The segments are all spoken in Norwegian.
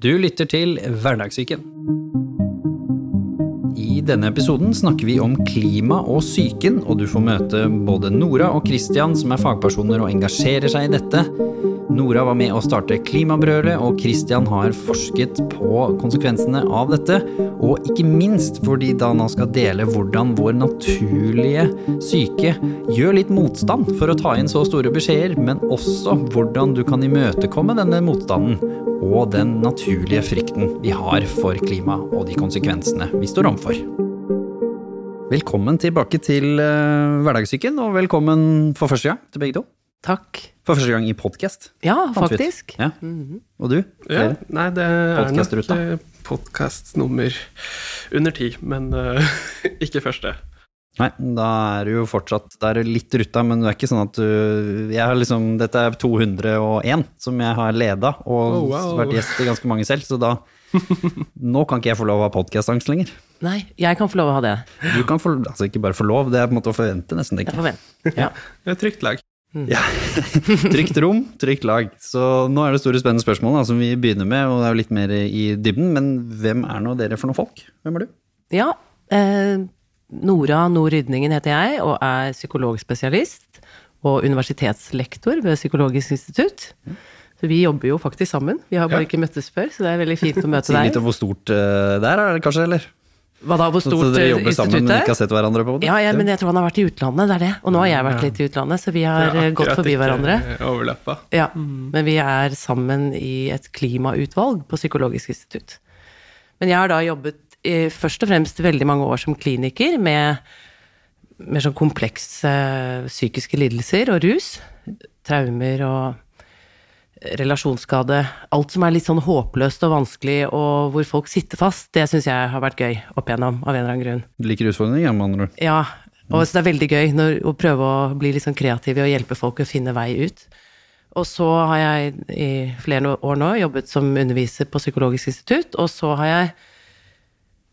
Du lytter til Hverdagssyken. I denne episoden snakker vi om klima og psyken, og du får møte både Nora og Christian, som er fagpersoner og engasjerer seg i dette. Nora var med å starte Klimabrølet, og Christian har forsket på konsekvensene av dette. Og ikke minst fordi Dana skal dele hvordan vår naturlige syke gjør litt motstand for å ta inn så store beskjeder, men også hvordan du kan imøtekomme denne motstanden og den naturlige frykten vi har for klima og de konsekvensene vi står overfor. Velkommen tilbake til uh, Hverdagssyken, og velkommen for første gang til begge to. Takk. For første gang i podkast. Ja, faktisk. Ja. Og du? Ja, nei, det er nok podkast nummer under ti, men uh, ikke første. Nei, da er du jo fortsatt Da er du litt rutta, men det er ikke sånn at du jeg har liksom, Dette er 201 som jeg har leda, og Oh, wow. vært gjest i ganske mange selv, så da Nå kan ikke jeg få lov å ha podkastangst lenger. Nei, jeg kan få lov å ha det. Du kan få, altså ikke bare få lov, det er på en måte å forvente, nesten. Jeg jeg. får vente. Ja. Det er et trygt lag. Ja. trygt rom, trygt lag. Så nå er det store spennende spørsmål da, som vi begynner med, og det er jo litt mer i dybden. Men hvem er nå dere for noen folk? Hvem er du? ja eh, Nora Nord Rydningen heter jeg, og er psykologspesialist og universitetslektor ved Psykologisk institutt. Så vi jobber jo faktisk sammen. Vi har bare Ja. ikke møttes før, så det er veldig fint å møte deg. Si litt om hvor stort eh, det er kanskje, eller? Hva da, hvor stort Så dere jobber jobber sammen, men ikke har sett hverandre på det? Ja, ja, men jeg tror han har vært i utlandet, det er det. Og nå har jeg vært litt i utlandet, så vi har ja, gått forbi hverandre. Overlappa. Ja, men vi er sammen i et klimautvalg på Psykologisk institutt. Men jeg har da jobbet i, først og fremst veldig mange år som kliniker med mer sånn komplekse psykiske lidelser og rus. Traumer og relasjonsskade. Alt som er litt sånn håpløst og vanskelig, og hvor folk sitter fast, det syns jeg har vært gøy opp igjennom, av en eller annen grunn. Du liker utfordringer, med andre ord. Ja, og så det er veldig gøy når, å prøve å bli litt sånn kreativ i å hjelpe folk å finne vei ut. Og så har jeg i flere år nå jobbet som underviser på Psykologisk institutt, og så har jeg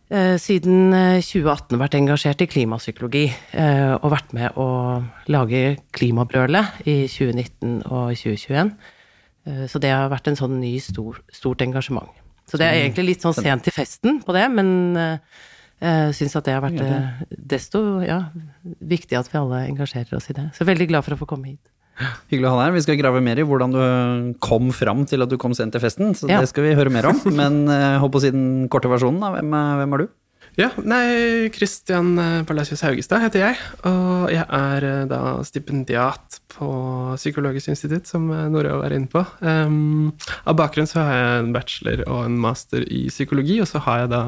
eh, siden eh, 2018 vært engasjert i klimapsykologi, eh, og vært med å lage Klimabrølet i 2019 og 2021. Eh, så det har vært en sånn ny, stor, stort engasjement. Så det er egentlig litt sånn sent i festen på det, men eh, jeg syns at det har vært eh, desto ja, viktig at vi alle engasjerer oss i det. Så veldig glad for å få komme hit. Hyggelig å ha deg her. Vi skal grave mer i hvordan du kom fram til at du kom sent til festen, så Ja. det skal vi høre mer om. Men håper på å si den korte versjonen, da. Hvem, hvem er du? Ja, nei, Christian eh, Palacios Haugestad heter jeg, og jeg er eh, da stipendiat på Psykologisk institutt, som eh, Nora var inne på. Um, av bakgrunn så har jeg en bachelor og en master i psykologi, og så har jeg da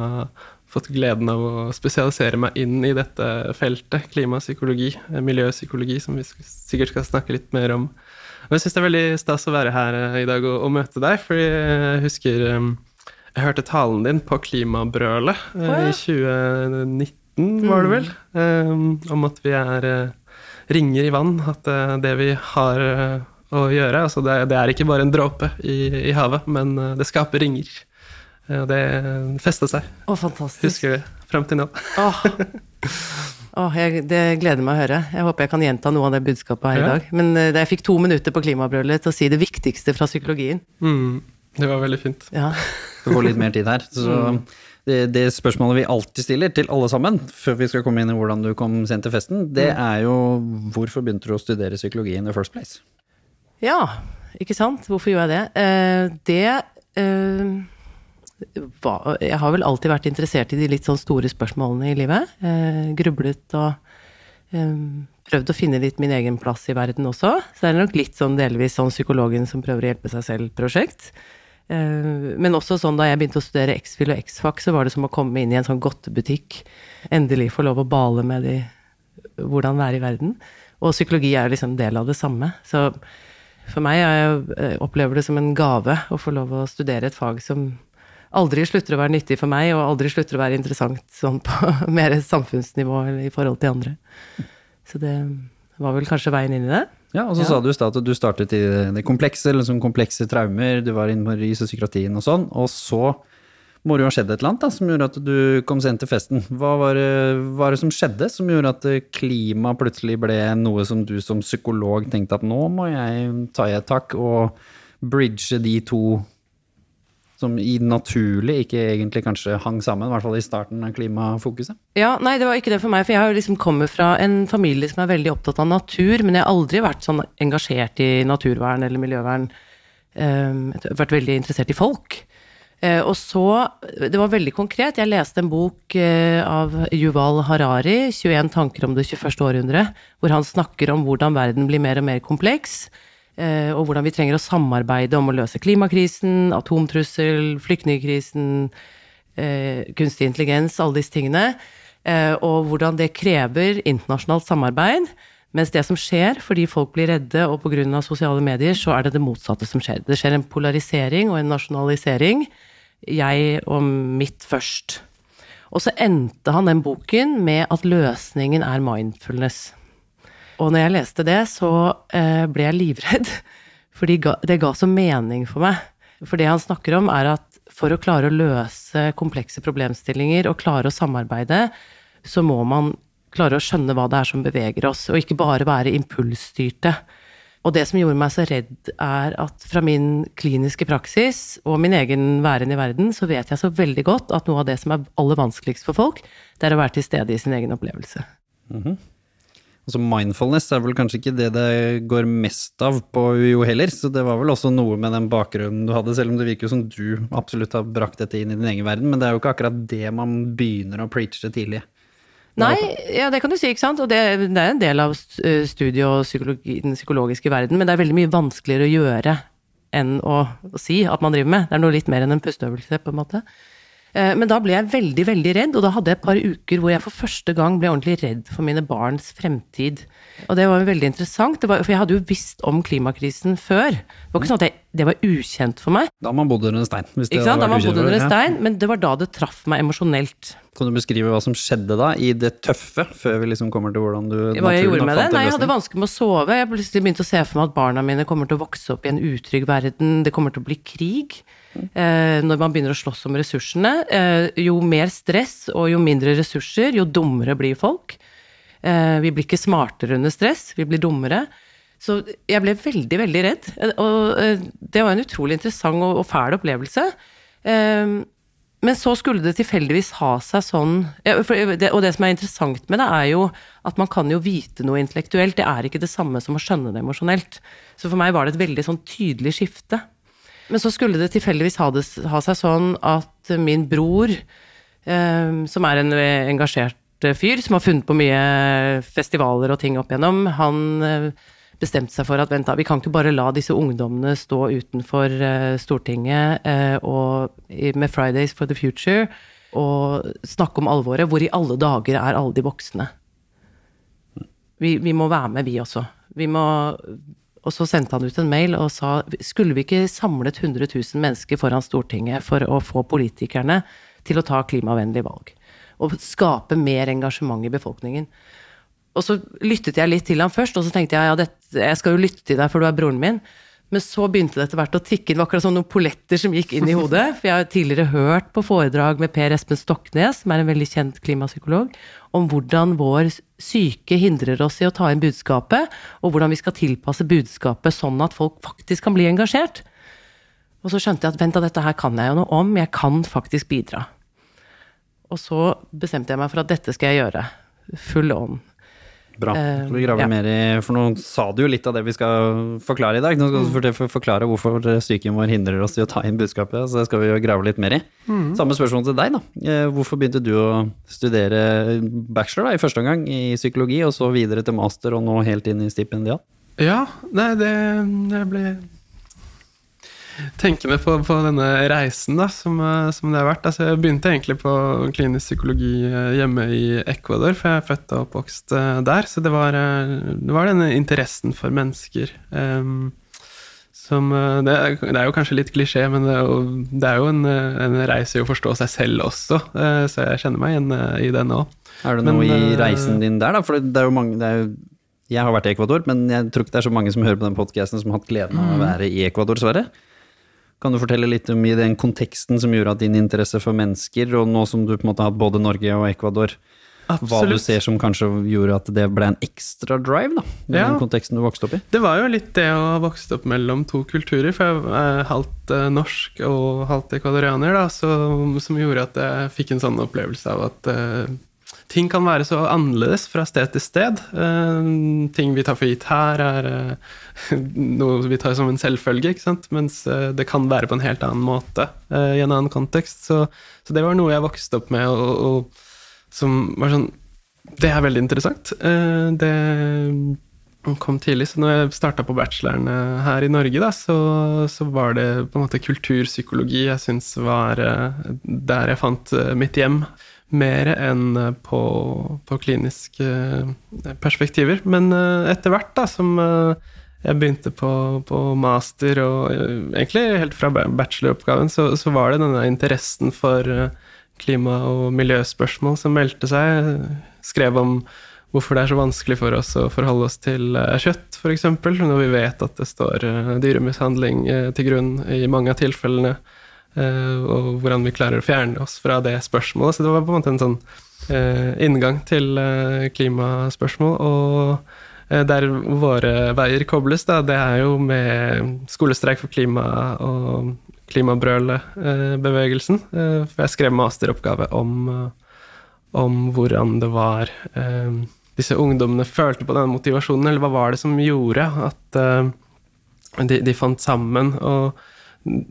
fått gleden av å spesialisere meg inn i dette feltet, klimapsykologi, miljøpsykologi, som vi sikkert skal snakke litt mer om. Og jeg syns det er veldig stas å være her i dag og, og møte deg, fordi jeg husker um, jeg hørte talen din på Klimabrølet oh, ja. i 2019, var det vel? Eh, om at vi er eh, ringer i vann. At det vi har å gjøre altså det, det er ikke bare en dråpe i, i havet, men det skaper ringer. Og det festa seg, Å, fantastisk. husker vi, fram til nå. Åh. Åh, jeg, det gleder meg å høre. Jeg håper jeg kan gjenta noe av det budskapet her i dag. Men jeg fikk to minutter på klimabrølet til å si det viktigste fra psykologien. Mm, det var veldig fint. Ja. Skal gå litt mer tid her. Så det, det spørsmålet vi alltid stiller til alle sammen, før vi skal komme inn i hvordan du kom sent til festen, det er jo hvorfor begynte du å studere psykologi in the first place? Ja, ikke sant? Hvorfor gjør jeg det? Eh, det eh, Jeg har vel alltid vært interessert i de litt sånn store spørsmålene i livet. Eh, grublet og prøvd å finne litt min egen plass i verden også. Så det er nok litt sånn delvis sånn psykologen som prøver å hjelpe seg selv-prosjekt. Eh, men også sånn da jeg begynte å studere X-FIL og X-FAC, så var det som å komme inn i en sånn godtebutikk. Endelig få lov å bale med de hvordan være i verden. Og psykologi er jo liksom del av det samme. Så for meg jeg, eh, opplever det som en gave å få lov å studere et fag som aldri slutter å være nyttig for meg, og aldri slutter å være interessant sånn på mer samfunnsnivå eller i forhold til andre. Så det var vel kanskje veien inn i det. Ja, og så Ja. sa du i stad at du startet i det komplekse, eller sånn komplekse traumer, du var inne på rus og psykiatrien og sånn, og så må det jo ha skjedd et eller annet da, som gjorde at du kom sent til festen. Hva var det, var det som skjedde som gjorde at klima plutselig ble noe som du som psykolog tenkte at nå må jeg ta i et tak og bridge de to som i naturlig ikke egentlig kanskje hang sammen, i hvert fall i starten av klimafokuset? Ja, nei, det var ikke det for meg, for jeg har jo liksom kommet fra en familie som er veldig opptatt av natur, men jeg har aldri vært sånn engasjert i naturvern eller miljøvern. Um, jeg har vært veldig interessert i folk. Uh, og så, det var veldig konkret, jeg leste en bok uh, av Yuval Harari, 21 tanker om det 21. århundre, hvor han snakker om hvordan verden blir mer og mer kompleks Eh, og hvordan vi trenger å samarbeide om å løse klimakrisen, atomtrussel, flyktningkrisen, eh, kunstig intelligens, alle disse tingene. Eh, og hvordan det krever internasjonalt samarbeid. Mens det som skjer fordi folk blir redde og pga. sosiale medier, så er det det motsatte som skjer. Det skjer en polarisering og en nasjonalisering. Jeg og mitt først. Og så endte han den boken med at løsningen er mindfulness. Og når jeg leste det, så eh, ble jeg livredd. For det ga så mening for meg. For det han snakker om, er at for å klare å løse komplekse problemstillinger og klare å samarbeide, så må man klare å skjønne hva det er som beveger oss, og ikke bare være impulsstyrte. Og det som gjorde meg så redd, er at fra min kliniske praksis og min egen væren i verden, så vet jeg så veldig godt at noe av det som er aller vanskeligst for folk, det er å være til stede i sin egen opplevelse. Mm -hmm. Altså Mindfulness er vel kanskje ikke det det går mest av på UiO heller, så det var vel også noe med den bakgrunnen du hadde, selv om det virker jo som du absolutt har brakt dette inn i din egen verden, men det er jo ikke akkurat det man begynner å preache tidlig. Nei, ja, det kan du si, ikke sant. Og det, det er en del av studiet og den psykologiske verden, men det er veldig mye vanskeligere å gjøre enn å, å si at man driver med. Det er noe litt mer enn en pusteøvelse, på en måte. Eh, men da ble jeg veldig, veldig redd, og da hadde jeg et par uker hvor jeg for første gang ble ordentlig redd for mine barns fremtid. Og det var veldig interessant, var, for jeg hadde jo visst om klimakrisen før. Det var ikke sånn at jeg, det var ukjent for meg. Da man bodde under en stein. Hvis det ikke sant? Da man bodde under en stein, Men det var da det traff meg emosjonelt. Kan du beskrive hva som skjedde da, i det tøffe, før vi liksom kommer til hvordan du Hva jeg gjorde med det? Nei, jeg hadde vansker med å sove. Jeg plutselig begynte å se for meg at barna mine kommer til å vokse opp i en utrygg verden. Det kommer til å bli krig. Eh, når man begynner å slåss om ressursene. Eh, jo mer stress og jo mindre ressurser, jo dummere blir folk. Eh, vi blir ikke smartere under stress, vi blir dummere. Så jeg ble veldig, veldig redd. Og det var en utrolig interessant og fæl opplevelse. Men så skulle det tilfeldigvis ha seg sånn Og det som er interessant med det, er jo at man kan jo vite noe intellektuelt. Det er ikke det samme som å skjønne det emosjonelt. Så for meg var det et veldig sånn tydelig skifte. Men så skulle det tilfeldigvis ha, ha seg sånn at min bror, eh, som er en engasjert fyr, som har funnet på mye festivaler og ting opp igjennom, han eh, bestemte seg for at vent da, vi kan ikke bare la disse ungdommene stå utenfor eh, Stortinget eh, og, med Fridays for the Future og snakke om alvoret. Hvor i alle dager er alle de voksne? Vi, vi må være med, vi også. Vi må og så sendte han ut en mail og sa skulle vi ikke samlet 100 000 mennesker foran Stortinget for å få politikerne til å ta klimavennlige valg? Og skape mer engasjement i befolkningen. Og så lyttet jeg litt til ham først, og så tenkte jeg ja, dette, jeg skal jo lytte til deg, for du er broren min. Men så begynte det etter hvert å tikke. Det var akkurat som noen polletter som gikk inn i hodet. For jeg har tidligere hørt på foredrag med Per Espen Stoknes, som er en veldig kjent klimapsykolog, om hvordan vår syke hindrer oss i å ta inn budskapet, og hvordan vi skal tilpasse budskapet sånn at folk faktisk kan bli engasjert. Og så skjønte jeg at vent da, dette her kan jeg jo noe om, jeg kan faktisk bidra. Og så bestemte jeg meg for at dette skal jeg gjøre. Full on. Bra. Skal vi graver ja. mer i For nå sa du jo litt av det vi skal forklare i dag. Nå skal du mm. forklare hvorfor psyken vår hindrer oss i å ta inn budskapet. Så det skal vi jo grave litt mer i. Mm. Samme spørsmål til deg, da. Eh, hvorfor begynte du å studere bachelor da, i første omgang i psykologi, og så videre til master, og nå helt inn i stipendiat? Ja, nei, det, det ble tenkende på, på, denne reisen da, som, eh, som, det har vært. Altså, jeg begynte egentlig på klinisk psykologi eh, hjemme i Ecuador, for jeg er født og oppvokst eh, der. Så det var, det var denne interessen for mennesker. Um, som, det, det, er jo kanskje litt klisjé, men det det er jo en, en, reise i å forstå seg selv også. Så jeg kjenner meg igjen i den òg. Er det noe men, i reisen din der, da? For det er jo mange er jo, Jeg har vært i Ecuador, men jeg tror ikke det er så mange som hører på den podkasten som har hatt gleden av å mm. være i Ecuador, Sverre. Kan du fortelle litt om i den konteksten som gjorde at din interesse for mennesker, og nå som du på en måte har hatt både Norge og Ecuador hva du ser som kanskje gjorde at det ble en ekstra drive, da, i Ja. den konteksten du vokste opp i. Det var jo litt det å ha vokst opp mellom to kulturer, for jeg er halvt eh, norsk og halvt ekvadorianer, da, så, som gjorde at jeg fikk en sånn opplevelse av at eh, ting kan være så annerledes fra sted til sted. Eh, ting vi tar for gitt her, er eh, noe vi tar som en selvfølge, ikke sant? mens eh, det kan være på en helt annen måte i en annen kontekst. Så, så det var noe jeg vokste opp med, og, og som var sånn Det er veldig interessant. Det kom tidlig, så når jeg starta på bacheloren her i Norge, da, så, så var det på en måte kulturpsykologi jeg syns var der jeg fant mitt hjem. Mer enn eh, på, på kliniske eh, perspektiver. Men eh, etter hvert da, som jeg begynte på, på master, og egentlig helt fra bacheloroppgaven, så, så var det denne interessen for klima- og miljøspørsmål som meldte seg. Jeg skrev om hvorfor det er så vanskelig for oss å forholde oss til kjøtt, f.eks., når vi vet at det står dyremishandling til grunn i mange av tilfellene, og hvordan vi klarer å fjerne oss fra det spørsmålet. Så det var på en måte en sånn eh, inngang til eh, klimaspørsmål. og eh, der våre veier kobles, da, det er jo med skolestreik for klima og klimabrølet-bevegelsen. Eh, for jeg skrev masteroppgave om, eh, om hvordan det var eh, disse ungdommene følte på denne motivasjonen, eller hva var det som gjorde at eh, de, de fant sammen. Og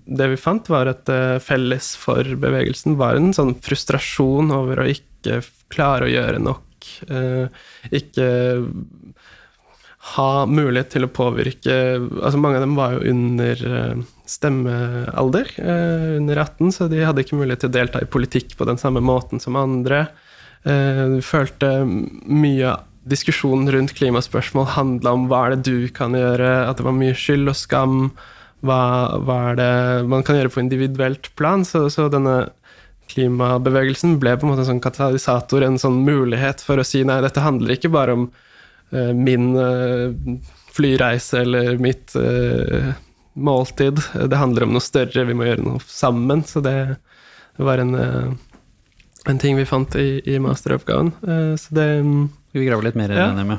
det vi fant, var at eh, felles for bevegelsen var en sånn frustrasjon over å ikke klare å gjøre nok. eh, ikke ha mulighet til å påvirke altså Mange av dem var jo under eh, stemmealder, under 18, så de hadde ikke mulighet til å delta i politikk på den samme måten som andre. Du følte mye av diskusjonen rundt klimaspørsmål handla om hva er det du kan gjøre, at det var mye skyld og skam. Hva, hva er det man kan gjøre på individuelt plan? Så, så denne klimabevegelsen ble på en måte en sånn katalysator, en sånn mulighet for å si nei, dette handler ikke bare om uh, min uh, flyreise eller mitt uh, måltid. Det handler om noe større, vi må gjøre noe sammen. Så det, var en, en ting vi fant i, i masteroppgaven. Så det Skal vi grave litt mer i Ja. det, Nemme?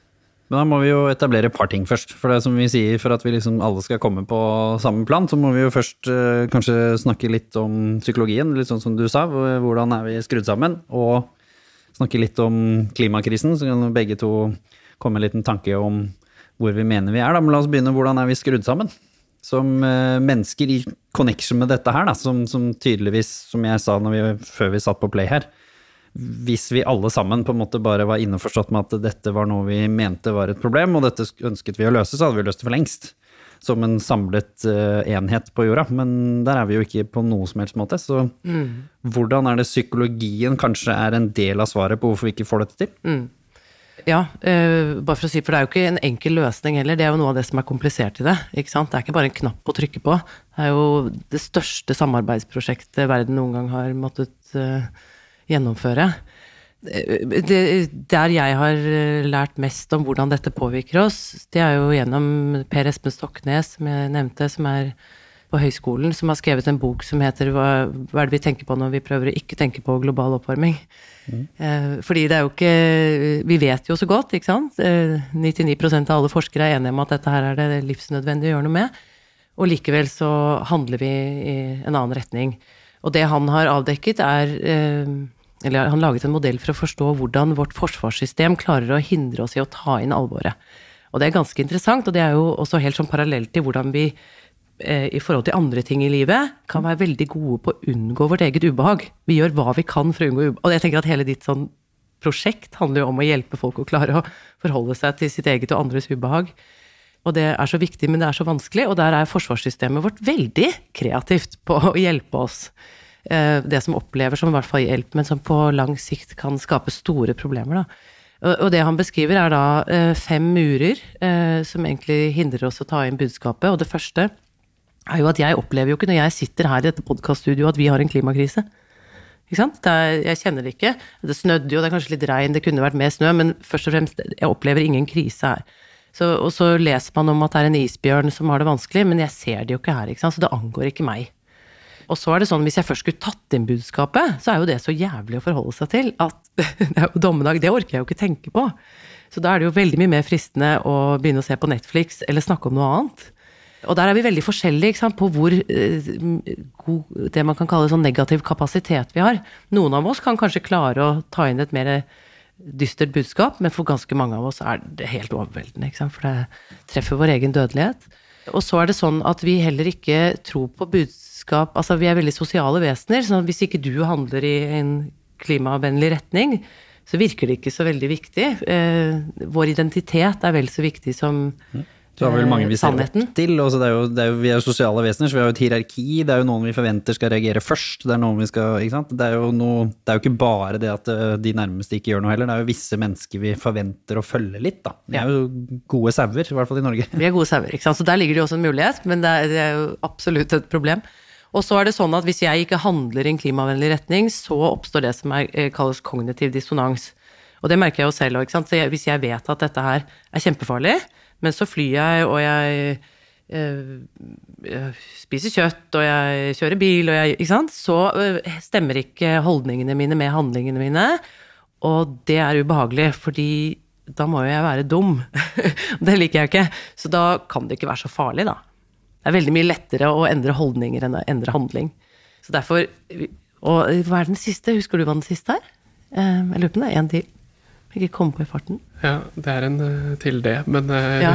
Men da må vi jo etablere et par ting først. For det som vi sier, for at vi liksom alle skal komme på samme plan, så må vi jo først uh, kanskje snakke litt om psykologien, litt sånn som du sa. Hvordan er vi skrudd sammen? Og snakke litt om klimakrisen, så kan begge to komme med en liten tanke om hvor vi mener vi er. Da. Men la oss begynne. Hvordan er vi skrudd sammen? Som uh, mennesker i connection med dette her, da, som, som tydeligvis, som jeg sa vi, før vi satt på play her, hvis vi alle sammen på en måte bare var innforstått med at dette var noe vi mente var et problem, og dette ønsket vi å løse, så hadde vi løst det for lengst. Som en samlet eh, enhet på jorda. Men der er vi jo ikke på noe som helst måte. Så hvordan er det psykologien kanskje er en del av svaret på hvorfor vi ikke får dette til? Ja, uh, bare for å si, for det er jo ikke en enkel løsning heller. Det er jo noe av det som er komplisert i det. ikke sant? Det er ikke bare en knapp å trykke på. Det er jo det største samarbeidsprosjektet verden noen gang har måttet eh, gjennomføre. Det, der jeg har eh, lært mest om hvordan dette påvirker oss, det er jo gjennom Per Espen Stoknes, som jeg nevnte, som er på høyskolen, som har skrevet en bok som heter hva, hva er det vi tenker på når vi prøver å ikke tenke på global oppvarming? Eh, fordi det er jo ikke Vi vet jo så godt, ikke sant? Eh, 99% av alle forskere er enige om at dette her er det livsnødvendig å gjøre noe med. Og likevel så handler vi i en annen retning. Og det han har avdekket, er eh, Eller han laget en modell for å forstå hvordan vårt forsvarssystem klarer å hindre oss i å ta inn alvoret. Og det er ganske interessant, og det er jo også helt sånn parallelt til hvordan vi eh, i forhold til andre ting i livet, kan være veldig gode på å unngå vårt eget ubehag. Vi gjør hva vi kan for å unngå ubehag. Og jeg tenker at hele ditt sånn prosjekt handler jo om å hjelpe folk å klare å forholde seg til sitt eget og andres ubehag. Og det er så viktig, men det er så vanskelig, og der er forsvarssystemet vårt veldig kreativt på å hjelpe oss. Eh, Det som opplever som i hvert fall hjelp, men som på lang sikt kan skape store problemer. Da. Og- det han beskriver er da eh, fem murer eh, som egentlig hindrer oss å ta inn budskapet. Og det første er jo at jeg opplever jo ikke når jeg sitter her i dette podkaststudioet at vi har en klimakrise. Ikke sant? Er, jeg kjenner det ikke. Det snødde jo, det er kanskje litt regn, det kunne vært mer snø, men først og fremst, jeg opplever ingen krise her. Så, og så leser man om at det er en isbjørn som har det vanskelig, men jeg ser det jo ikke her, ikke sant? så det angår ikke meg. Og så er det sånn, hvis jeg først skulle tatt inn budskapet, så er jo det så jævlig å forholde seg til at det er jo dommedag, det orker jeg jo ikke tenke på. Så da er det jo veldig mye mer fristende å begynne å se på Netflix eller snakke om noe annet. Og der er vi veldig forskjellige sant, på hvor eh, god det man kan kalle sånn negativ kapasitet vi har. Noen av oss kan kanskje klare å ta inn et mer dystert budskap, men for ganske mange av oss er det helt overveldende. For det treffer vår egen dødelighet. Og så er det sånn at vi heller ikke tror på budskap Altså, vi er veldig sosiale vesener, så hvis ikke du handler i en klimavennlig retning, så virker det ikke så veldig viktig. Eh, vår identitet er vel så viktig som Så har vel mange vi ser opp til. Er jo, det er jo, vi er jo sosiale vesener, så vi har jo et hierarki. Det er jo noen vi forventer skal reagere først. Det er noen vi skal, ikke sant? Det er jo, noe, det er jo ikke bare det at eh, de nærmeste ikke gjør noe heller. Det er jo visse mennesker vi forventer å følge litt, da. Vi er jo gode sauer, i hvert fall i Norge. Vi er gode sauer, ikke sant. Så der ligger det jo også en mulighet, men det er, det er jo absolutt et problem. Og så er det sånn at hvis jeg ikke handler i en klimavennlig retning, så oppstår det som er, eh, kalles kognitiv dissonans. Og det merker jeg jo selv òg, hvis jeg vet at dette her er kjempefarlig, men så flyr jeg, og jeg eh, jeg spiser kjøtt, og jeg kjører bil, og jeg Ikke sant? Så eh, stemmer ikke holdningene mine med handlingene mine. Og det er ubehagelig, fordi da må jo jeg være dum. det liker jeg ikke. Så da kan det ikke være så farlig, da. Det er veldig mye lettere å endre holdninger enn å endre handling. Så derfor Og hva er den siste? Husker du hva den siste er? Eh, Jeg lurer på om det er en til. Ikke kom på i farten. Ja, det er en uh, til det, men uh, Ja,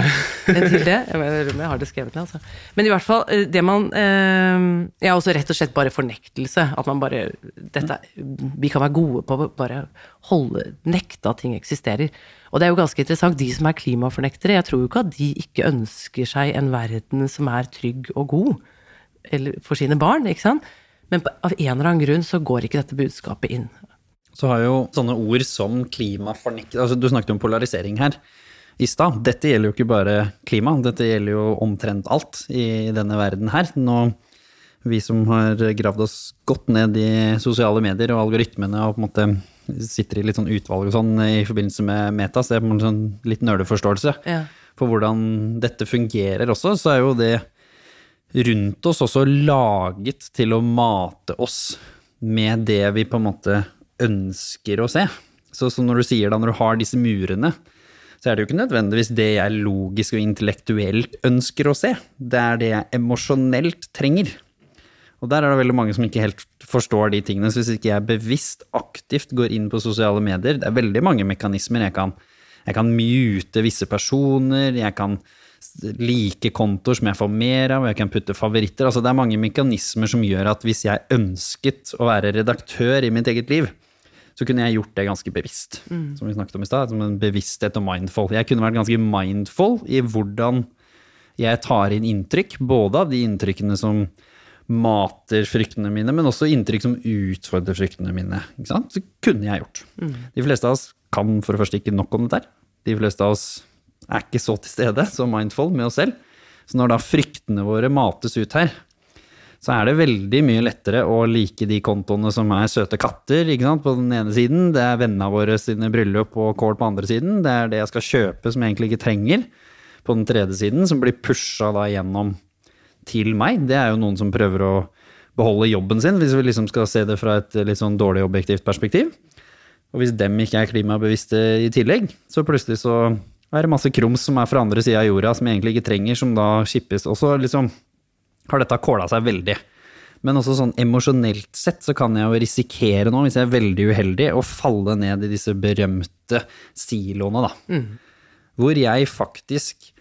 en til det. Jeg vet om jeg har det skrevet ned, altså. Men i hvert fall, eh, det man uh, Ja, også rett og slett bare fornektelse. At man bare dette, Vi kan være gode på å bare holde Nekte at ting eksisterer. Og det er jo ganske interessant, de som er klimafornektere, jeg tror jo ikke at de ikke ønsker seg en verden som er trygg og god eller for sine barn, ikke sant? Men på, av en eller annen grunn så går ikke dette budskapet inn. Så har jo sånne ord som klimafornekter altså Du snakket om polarisering her i stad. Dette gjelder jo ikke bare klima, dette gjelder jo omtrent alt i denne verden her. Nå, vi som har gravd oss godt ned i sosiale medier og algoritmene og på en måte sitter i litt sånn utvalg og sånn i forbindelse med Meta, så det er en sånn litt nerdeforståelse Ja. for hvordan dette fungerer også, så er jo det rundt oss også laget til å mate oss med det vi på en måte ønsker å se. Så, så når du sier da, når du har disse murene, så er det jo ikke nødvendigvis det jeg logisk og intellektuelt ønsker å se. Det er det jeg emosjonelt trenger. Og der er det veldig mange som ikke helt forstår de tingene. Så hvis ikke jeg bevisst, aktivt går inn på sosiale medier Det er veldig mange mekanismer. Jeg kan, jeg kan mute visse personer, jeg kan like kontoer som jeg får mer av, jeg kan putte favoritter. Altså det er mange mekanismer som gjør at hvis jeg ønsket å være redaktør i mitt eget liv, så kunne jeg gjort det ganske bevisst. Som vi snakket om i stad, som en bevissthet og mindful. Jeg kunne vært ganske mindful i hvordan jeg tar inn inntrykk, både av de inntrykkene som mater fryktene mine, men også inntrykk som utfordrer fryktene mine. Ikke sant? Så kunne jeg gjort. De fleste av oss kan for det første ikke nok om dette her. De fleste av oss er ikke så til stede, så mindful med oss selv. Så når da fryktene våre mates ut her, så er det veldig mye lettere å like de kontoene som er søte katter ikke sant? på den ene siden. Det er vennene våre sine bryllup og kål på andre siden. Det er det jeg skal kjøpe som jeg egentlig ikke trenger på den tredje siden, som blir pusha da gjennom til meg. Det er jo noen som prøver å beholde jobben sin, hvis vi liksom skal se det fra et litt sånn dårlig objektivt perspektiv. Og hvis dem ikke er klimabevisste i tillegg, så plutselig så er det masse krums som er fra andre sida av jorda, som jeg egentlig ikke trenger, som da skippes. Og så liksom har dette kåla seg veldig. Men også sånn emosjonelt sett så kan jeg jo risikere nå, hvis jeg er veldig uheldig, å falle ned i disse berømte siloene, da. Hvor jeg faktisk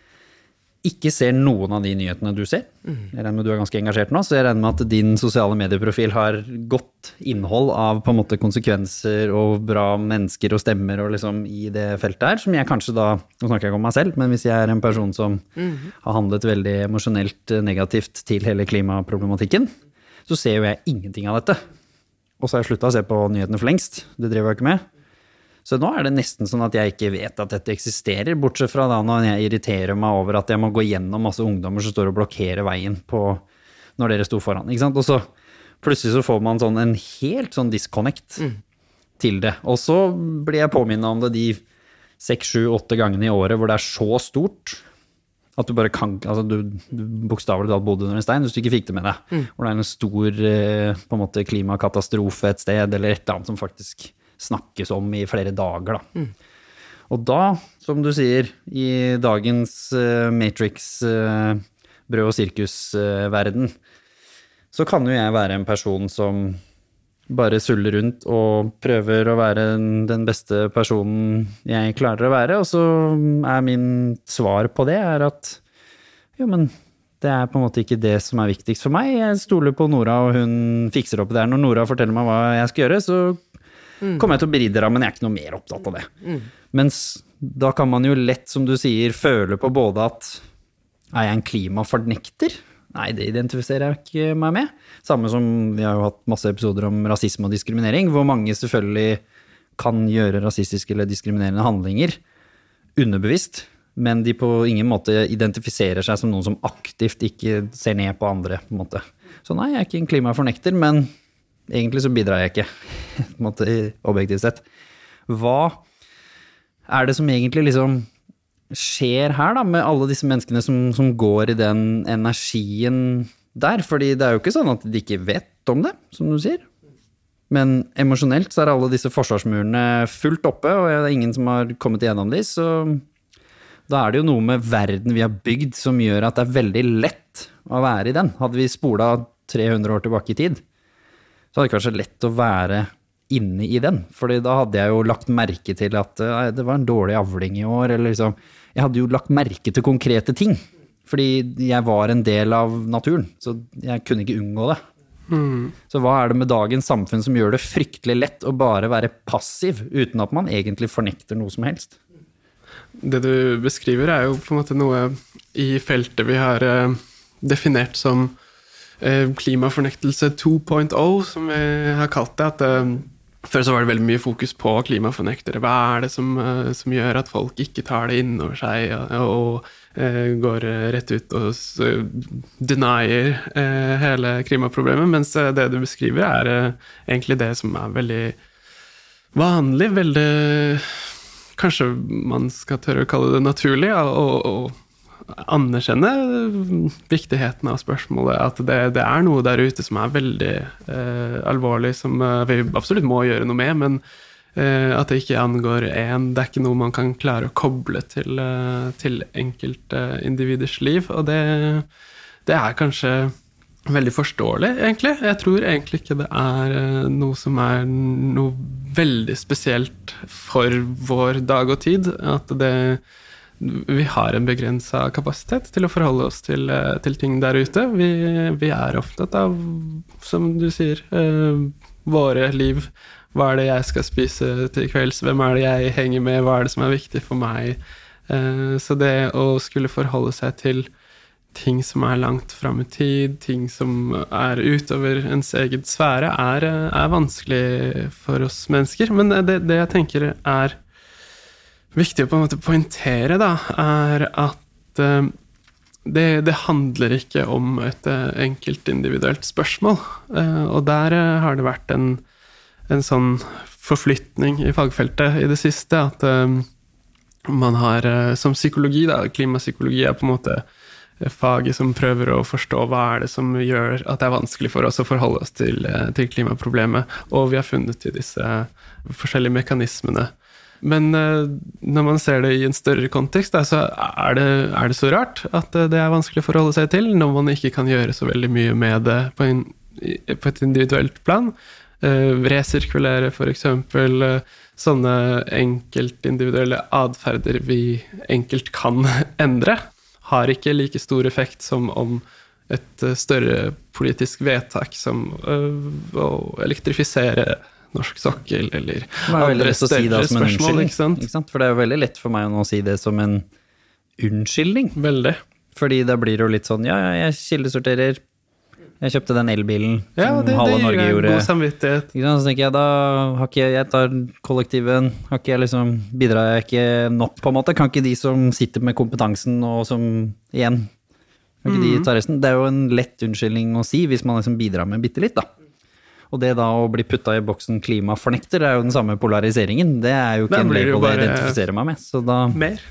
ikke ser noen av de nyhetene du ser. Jeg regner med du er ganske engasjert nå, så jeg regner med at din sosiale medieprofil har godt innhold av på en måte konsekvenser og bra mennesker og stemmer og liksom i det feltet her, som jeg kanskje da Nå snakker jeg ikke om meg selv, men hvis jeg er en person som har handlet veldig emosjonelt negativt til hele klimaproblematikken, så ser jo jeg ingenting av dette. Og så har jeg slutta å se på nyhetene for lengst. Det driver jeg ikke med. Så nå er det nesten sånn at jeg ikke vet at dette eksisterer, bortsett fra da når jeg irriterer meg over at jeg må gå gjennom masse ungdommer som står og blokkerer veien på når dere sto foran. Ikke sant? Og så plutselig så får man sånn en helt sånn disconnect til det. Og så blir jeg påminnet om det de seks, sju, åtte gangene i året hvor det er så stort at du bare kan altså Du, du bokstavelig talt bodde under en stein hvis du ikke fikk det med deg. Hvor det er en stor eh, på en måte klimakatastrofe et sted, eller et eller annet som faktisk snakkes om i flere dager. da. Og da, som du sier, i dagens uh, Matrix-brød- brød- og sirkusverden, så kan jo jeg være en person som bare suller rundt og prøver å være den beste personen jeg klarer å være, og så er min svar på det er at jo, men det er på en måte ikke det som er viktigst for meg. Jeg stoler på Nora, og hun fikser opp det her. Når Nora forteller meg hva jeg skal gjøre, så kommer jeg til å beridde deg, men jeg er ikke noe mer opptatt av det. Mens da kan man jo lett, som du sier, føle på både at er jeg en klimafornekter? Nei, det identifiserer jeg ikke meg med. Samme som vi har jo hatt masse episoder om rasisme og diskriminering, hvor mange selvfølgelig kan gjøre rasistiske eller diskriminerende handlinger underbevisst, men de på ingen måte identifiserer seg som noen som aktivt ikke ser ned på andre. på en måte. Så nei, jeg er ikke en klimafornekter, men egentlig så bidrar jeg ikke, på en måte, objektivt sett. Hva er det som egentlig liksom skjer her, da, med alle disse menneskene som, som går i den energien der? Fordi det er jo ikke sånn at de ikke vet om det, som du sier. Men emosjonelt så er alle disse forsvarsmurene fullt oppe, og det er ingen som har kommet igjennom de, så da er det jo noe med verden vi har bygd som gjør at det er veldig lett å være i den. Hadde vi spola 300 år tilbake i tid, så hadde det kanskje lett å være inne i den. Fordi da hadde jeg jo lagt merke til at nei, det var en dårlig avling i år, eller liksom Jeg hadde jo lagt merke til konkrete ting. Fordi jeg var en del av naturen, så jeg kunne ikke unngå det. Så hva er det med dagens samfunn som gjør det fryktelig lett å bare være passiv, uten at man egentlig fornekter noe som helst? Det du beskriver, er jo på en måte noe i feltet vi har eh, definert som eh, klimafornektelse 2.0, som vi har kalt det. at eh, før så var det veldig mye fokus på klimafornektere. Hva er det som, eh, som gjør at folk ikke tar det innover seg og, og eh, går eh, rett ut og denier eh, hele klimaproblemet? Mens eh, det du beskriver, er eh, egentlig det som er veldig vanlig, veldig Kanskje man skal tørre å kalle det naturlig, å anerkjenne viktigheten av spørsmålet. At det, det er noe der ute som er veldig eh, alvorlig, som eh, vi absolutt må gjøre noe med, men eh, at det ikke angår én. Det er ikke noe man kan klare å koble til, eh, til enkeltindividers liv. Og det, det er kanskje veldig forståelig, egentlig. Jeg tror egentlig ikke det er eh, noe som er noe veldig spesielt for vår dag og tid. At det vi har en begrensa kapasitet til å forholde oss til, eh, til ting der ute. Vi, vi er opptatt av, som du sier, eh, våre liv. Hva er det jeg skal spise til kvelds? Hvem er det jeg henger med? Hva er det som er viktig for meg? Uh, så det å skulle forholde seg til ting som er langt fram i tid, ting som er utover ens egen sfære, er, er vanskelig for oss mennesker. Men det, det jeg tenker er viktig å på en måte poengtere, da, er at eh, det, det handler ikke om et enkelt enkeltindividuelt spørsmål. Eh, og der eh, har det vært en, en sånn forflytning i fagfeltet i det siste, at eh, man har eh, som psykologi, da, klimapsykologi er på en måte faget som prøver å forstå hva er det som gjør at det er vanskelig for oss å forholde oss til, eh, til klimaproblemet. Og vi har funnet i disse forskjellige mekanismene. Men eh, når man ser det i en større kontekst, så er det, er det så rart at eh, det er vanskelig å forholde seg til når man ikke kan gjøre så veldig mye med det på, en, på et individuelt plan. Uh, resirkulere, f.eks. Sånne enkeltindividuelle atferder vi enkelt kan endre, har ikke like stor effekt som om et eh, større politisk vedtak som eh, å elektrifisere norsk sokkel, eller er andre å si spørsmål. Ikke sant? Ikke sant? For det er jo veldig lett for meg å nå si det som en unnskyldning. Veldig. Fordi da blir det jo litt sånn ja, ja, jeg kildesorterer. Jeg kjøpte den elbilen Ja, som det, halve det Norge gjorde. god samvittighet. Så tenker jeg da har ikke jeg tar kollektiven, har ikke jeg liksom, bidrar jeg ikke nok, på en måte? Kan ikke de som sitter med kompetansen og som igjen Kan ikke de ta resten? Det er jo en lett unnskyldning å si hvis man liksom bidrar med bitte litt, da. Og det da å bli putta i boksen klimafornekter er jo den samme polariseringen. Det er jo ikke en label jeg identifiserer meg med. Så da, Mer.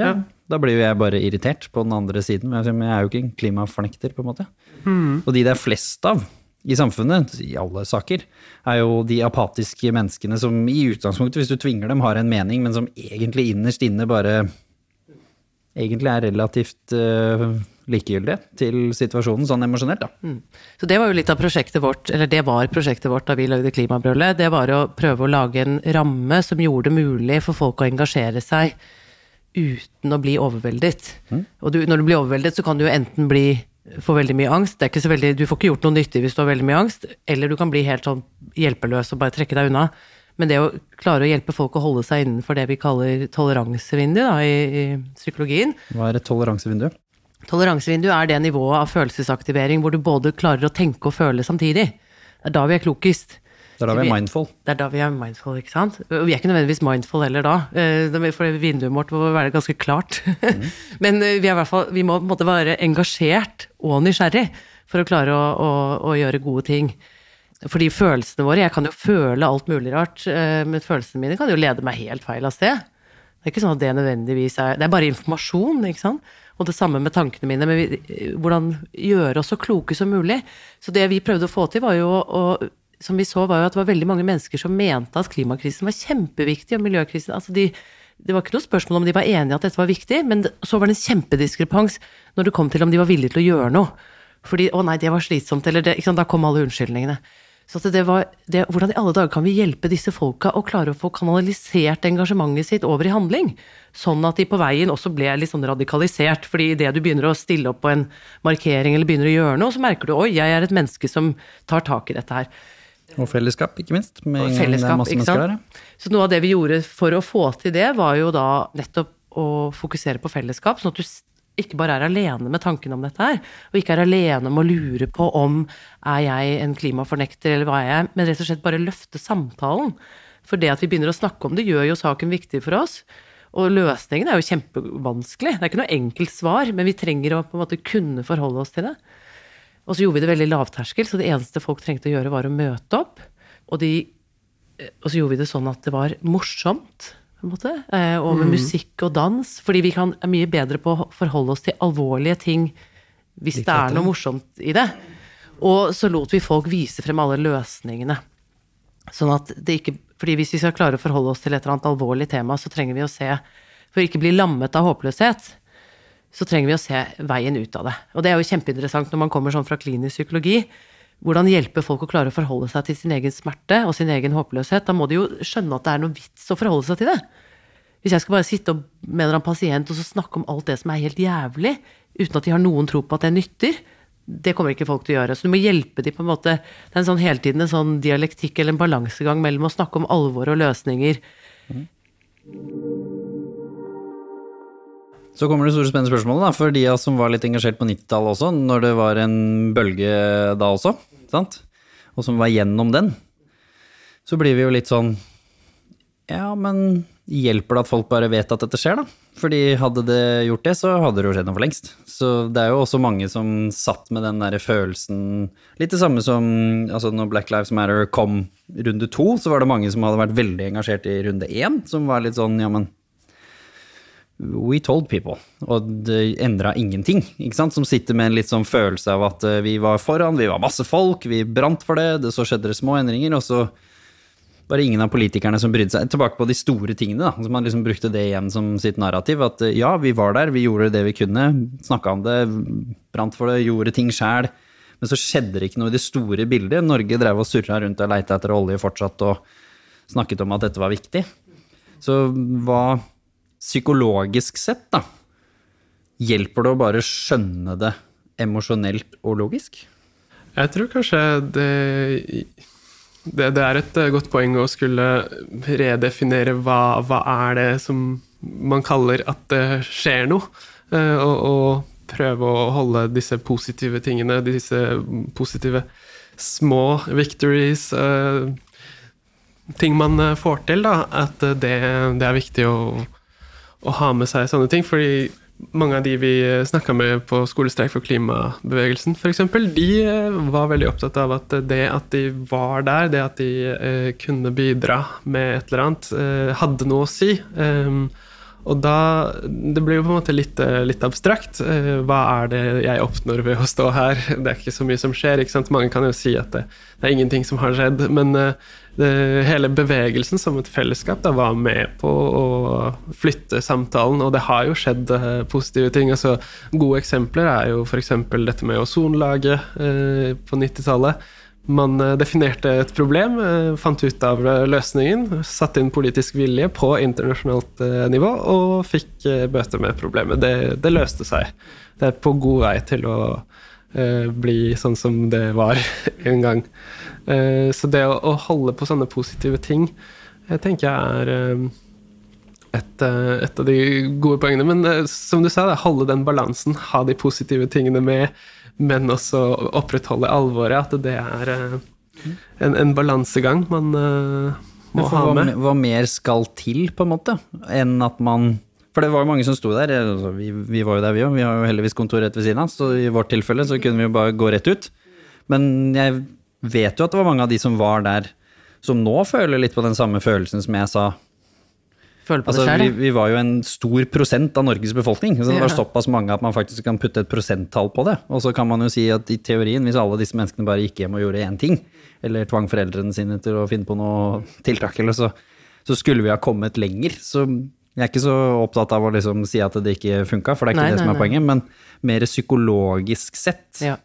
ja, da blir jo jeg bare irritert på den andre siden. Men jeg er jo ikke en klimafornekter, på en måte. Og de det er flest av i samfunnet, i alle saker, er jo de apatiske menneskene som i utgangspunktet, hvis du tvinger dem, har en mening, men som egentlig innerst inne bare egentlig er relativt uh, likegyldige til situasjonen, sånn emosjonelt, da. Så det var jo litt av prosjektet vårt, eller det var prosjektet vårt da vi lagde Klimabrølet. Det var å prøve å lage en ramme som gjorde det mulig for folk å engasjere seg uten å bli overveldet. Og du, når du blir overveldet, så kan du jo enten bli få veldig mye angst. Det er ikke så veldig, du får ikke gjort noe nyttig hvis du har veldig mye angst. Eller du kan bli helt sånn hjelpeløs og bare trekke deg unna. Men det å klare å hjelpe folk å holde seg innenfor det vi kaller toleransevindu da, i, i psykologien, Hva er et toleransevindu? Toleransevindu er det nivået av følelsesaktivering hvor du både klarer å tenke og føle samtidig. Det er da vi er klokest. Det er da vi er mindful. Det er da vi er mindful, ikke sant? Og vi er ikke nødvendigvis mindful heller da, eh, for vinduet vårt må være ganske klart. Men eh, vi, er i hvert fall, vi må på en måte være engasjert og nysgjerrig for å klare å, å, å gjøre gode ting. Fordi følelsene våre, jeg kan jo føle alt mulig rart, eh, men følelsene mine kan jo lede meg helt feil av sted. Det er ikke sånn at det nødvendigvis er Det er bare informasjon, ikke sant? Og det samme med tankene mine. Men vi, hvordan gjøre oss så kloke som mulig. Så det vi prøvde å få til, var jo å Som vi så, var jo at det var veldig mange mennesker som mente at klimakrisen var kjempeviktig, og miljøkrisen altså de, Det var ikke noe spørsmål om de var enige at dette var viktig, men så var det en kjempediskrepans når det kom til om de var villige til å gjøre noe. Fordi 'å nei, det var slitsomt', eller det, da kom alle unnskyldningene. Så det var, det, hvordan i alle dager kan vi hjelpe disse folka å klare å få kanalisert engasjementet sitt over i handling? Sånn at de på veien også ble litt sånn radikalisert. fordi idet du begynner å stille opp på en markering eller begynner å gjøre noe, så merker du oi, jeg er et menneske som tar tak i dette her. Og fellesskap, ikke minst. Med Og fellesskap, ikke sant? Så noe av det vi gjorde for å få til det, var jo da nettopp å fokusere på fellesskap, sånn at du ikke bare er alene med tanken om dette her, og ikke er alene med å lure på om er jeg en klimafornekter eller hva er jeg, men rett og slett bare løfte samtalen. For det at vi begynner å snakke om det, gjør jo saken viktig for oss. Og løsningen er jo kjempevanskelig. Det er ikke noe enkelt svar, men vi trenger å på en måte kunne forholde oss til det. Og så gjorde vi det veldig lavterskel, så det eneste folk trengte å gjøre, var å møte opp. Og, de, eh, og så gjorde vi det sånn at det var morsomt, på en måte. eh, Og med musikk og dans. Fordi vi kan, er mye bedre på å forholde oss til alvorlige ting hvis det er noe morsomt i det. Og så lot vi folk vise frem alle løsningene. Sånn at det ikke fordi hvis vi skal klare å forholde oss til et eller annet alvorlig tema, så trenger vi å se For å ikke bli lammet av håpløshet, så trenger vi å se veien ut av det. Og det er jo kjempeinteressant når man kommer sånn fra klinisk psykologi. Hvordan hjelpe folk å klare å forholde seg til sin egen smerte og sin egen håpløshet? Da må de jo skjønne at det er noe vits å forholde seg til det. Hvis jeg skal bare sitte med en eller annen pasient og så snakke om alt det som er helt jævlig, uten at de har noen tro på at det nytter, det kommer ikke folk til å gjøre. Så du må hjelpe dem på en måte. Det er en sånn hele tiden en sånn dialektikk eller en balansegang mellom å snakke om alvor og løsninger. Så kommer det store spennende spørsmålet da, for de som var litt engasjert på 90-tallet også, når det var en bølge da også, sant? og som var gjennom den, så blir vi jo litt sånn Ja, men hjelper det at folk bare vet at dette skjer, da? Fordi hadde det gjort det, så hadde det jo skjedd noe for lengst. Så det er jo også mange som satt med den derre følelsen Litt det samme som altså når Black Lives Matter kom runde to, så var det mange som hadde vært veldig engasjert i runde én, som var litt sånn ja, men We told people, og det endra ingenting. ikke sant? Som sitter med en litt sånn følelse av at eh, vi var foran, vi var masse folk, vi brant for det, det så skjedde det små endringer, og så var det ingen av politikerne som brydde seg. Tilbake på de store tingene, da. Så man liksom brukte det igjen som sitt narrativ. At eh, ja, vi var der, vi gjorde det vi kunne, snakka om det, brant for det, gjorde ting sjæl. Men så skjedde det ikke noe i det store bildet. Norge drev og surra rundt og leita etter olje fortsatt og snakket om at dette var viktig. Så hva psykologisk sett, da, hjelper det å bare skjønne det emosjonelt og logisk? Jeg tror kanskje det, det, det er et eh, godt poeng å skulle redefinere hva, hva er det som man kaller at det skjer noe, eh, og, og prøve å holde disse positive tingene, disse positive små victories, eh, ting man får til, da, at det, det er viktig å, å ha med seg sånne ting. Fordi mange av de vi snakka med på Skolestreik for klimabevegelsen f.eks., de eh, var veldig opptatt av at det at de var der, det at de eh, kunne bidra med et eller annet, eh, hadde noe å si. Um, og da Det blir jo på en måte litt, eh, litt, abstrakt. Eh, hva er det jeg oppnår ved å stå her? Det er ikke så mye som skjer. ikke sant? Mange kan jo si at det, det er ingenting som har skjedd. Men eh, det, hele bevegelsen som et fellesskap da var med på å flytte samtalen, og det har jo skjedd positive ting. altså Gode eksempler er jo f.eks. dette med ozonlaget på 90-tallet man eh, definerte et problem, eh, fant ut av eh, løsningen, satte inn politisk vilje på internasjonalt nivå og fikk bøter med problemet. Det, det, løste seg. Det er på god vei til å bli sånn som det var en gang. Så det å, holde på sånne positive ting, jeg tenker jeg er et, et, av de gode poengene. Men som du sa, da, holde den balansen, ha de positive tingene med men også opprettholde alvoret. At det er eh, en, en balansegang man må ha med. Hva, hva, mer skal til, på en måte, enn at man For det var jo mange som sto der. Altså, vi, vi, var jo der, vi òg. Vi har jo heldigvis kontor rett ved siden av, så i vårt tilfelle så kunne vi jo bare gå rett ut. Men jeg vet jo at det var mange av de som var der, som nå føler litt på den samme følelsen som jeg sa Føler på altså, det selv, vi, vi, var jo en stor prosent av Norges befolkning. Så det var såpass mange at man faktisk kan putte et prosenttall på det. Og så kan man jo si at i teorien, hvis alle disse menneskene bare gikk hjem og gjorde én ting, eller tvang foreldrene sine til å finne på noe tiltak, eller så, så skulle vi ha kommet lenger. Så jeg er ikke så opptatt av å liksom si at det ikke funka, for det er ikke nei, det som er nei. poenget. Men mer psykologisk sett. Ja.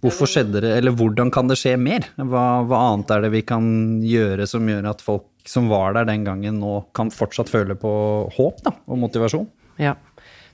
Hvorfor skjedde det, eller hvordan kan det skje mer? Hva, hva, annet er det vi kan gjøre som gjør at folk som var der den gangen, nå kan fortsatt føle på håp da, og motivasjon? Ja.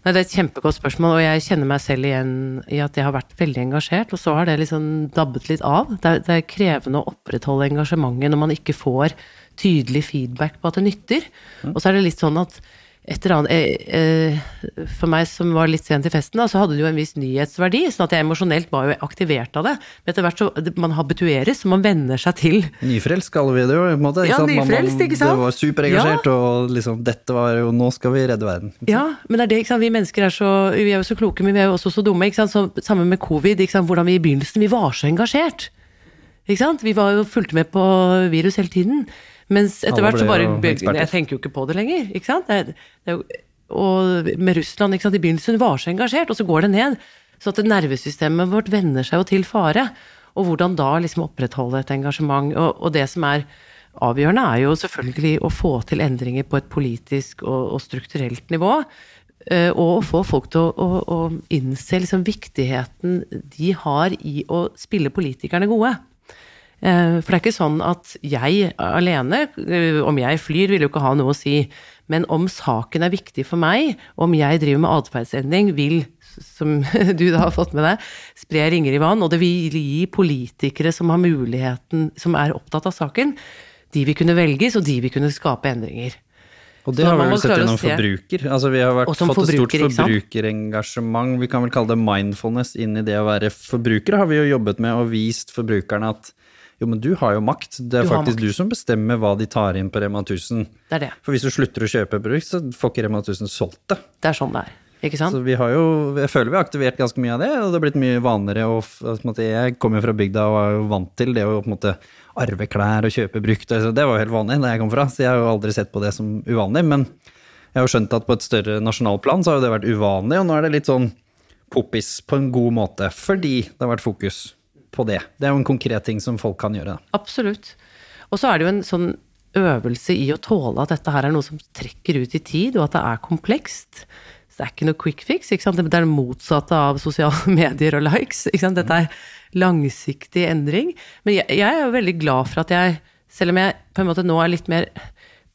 Nei, det er et kjempegodt spørsmål, og jeg kjenner meg selv igjen i at jeg har vært veldig engasjert, og så har det liksom dabbet litt av. Det er, det er krevende å opprettholde engasjementet når man ikke får tydelig feedback på at det nytter. Og så er det litt sånn at et eller annet eh, eh, For meg som var litt sen til festen, da, så hadde det jo en viss nyhetsverdi. sånn at jeg emosjonelt var jo aktivert av det. Men etter hvert så man habitueres, så man venner seg til. Nyfrelst kaller vi det jo. på en måte. Ja, nyfrelst, ikke sant? Det var superengasjert, ja. og liksom dette var jo Nå skal vi redde verden. Ja, men det er det, ikke sant. Vi mennesker er så Vi er jo så kloke, men vi er jo også så dumme. ikke sant. Så, sammen med covid, ikke sant. Hvordan vi i begynnelsen Vi var så engasjert. Ikke sant. Vi var jo fulgte med på virus hele tiden. Mens etter hvert så bare Jeg tenker jo ikke på det lenger. ikke sant? Det, det, og med Russland, ikke sant? i begynnelsen var så engasjert, og så går det ned. Så at nervesystemet vårt venner seg jo til fare. Og hvordan da liksom opprettholde et engasjement. Og, og, det som er avgjørende, er jo selvfølgelig å få til endringer på et politisk og, og strukturelt nivå. Eh, og å få folk til å, å, å innse liksom viktigheten de har i å spille politikerne gode. Eh, for det er ikke sånn at jeg alene, eh, om jeg flyr, vil jo ikke ha noe å si. Men om saken er viktig for meg, om jeg driver med atferdsendring, vil, som du da har fått med deg, spre ringer i vann. Og det vil gi politikere som har muligheten, som er opptatt av saken, de vil kunne velges, og de vil kunne skape endringer. Og det har vi vel sett gjennom forbruker. Altså Vi har vært, fått et stort forbrukerengasjement. Vi kan vel kalle det mindfulness inn i det å være forbrukere. Har vi jo jobbet med og vist forbrukerne at jo, men du har jo makt. Det er du faktisk du som bestemmer hva de tar inn på Rema 1000. Det er det. For hvis du slutter å kjøpe produkt, så får ikke Rema 1000 solgt det. Det er sånn det er. Ikke sant? Så vi har jo, jeg føler vi har aktivert ganske mye av det, og det har blitt mye vanligere. Og, jeg kommer jo fra bygda og er jo vant til det å på en måte arve klær og kjøpe brukt. Altså, det var jo helt vanlig da jeg kom fra, så jeg har jo aldri sett på det som uvanlig. Men jeg har jo skjønt at på et større nasjonalplan så har jo det vært uvanlig, og nå er det litt sånn poppis på en god måte, fordi det har vært fokus på det. Det er jo en konkret ting som folk kan gjøre. Absolutt. Og så er det jo en sånn øvelse i å tåle at dette her er noe som trekker ut i tid, og at det er komplekst. Så det er ikke noe quick fix. Det er det motsatte av sosiale medier og likes. Dette er langsiktig endring. Men jeg, jeg er jo veldig glad for at jeg, selv om jeg på en måte nå er litt mer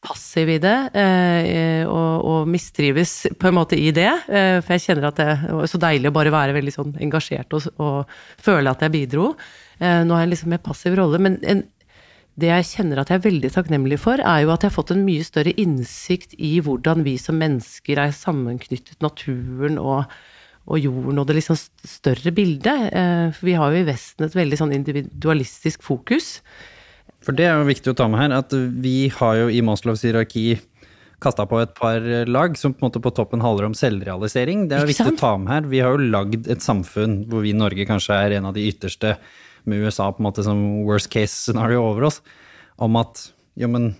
passiv i det, eh, og, og, mistrives på en måte i det. Eh, for jeg kjenner at det er så deilig å bare være veldig sånn engasjert og, og føle at jeg bidro. Eh, nå har jeg liksom en passiv rolle. Men en, det jeg kjenner at jeg er veldig takknemlig for, er jo at jeg har fått en mye større innsikt i hvordan vi som mennesker er sammenknyttet naturen og, og jorden og det liksom større bildet. For vi har jo i Vesten et veldig sånn individualistisk fokus. For det er jo viktig å ta med her, at vi har jo i Moslovs hierarki kasta på et par lag som på en måte på toppen handler om selvrealisering. Det er viktig å ta med her. Vi har jo lagd et samfunn hvor vi i Norge kanskje er en av de ytterste, med USA på en måte som worst case scenario over oss, om at jo, men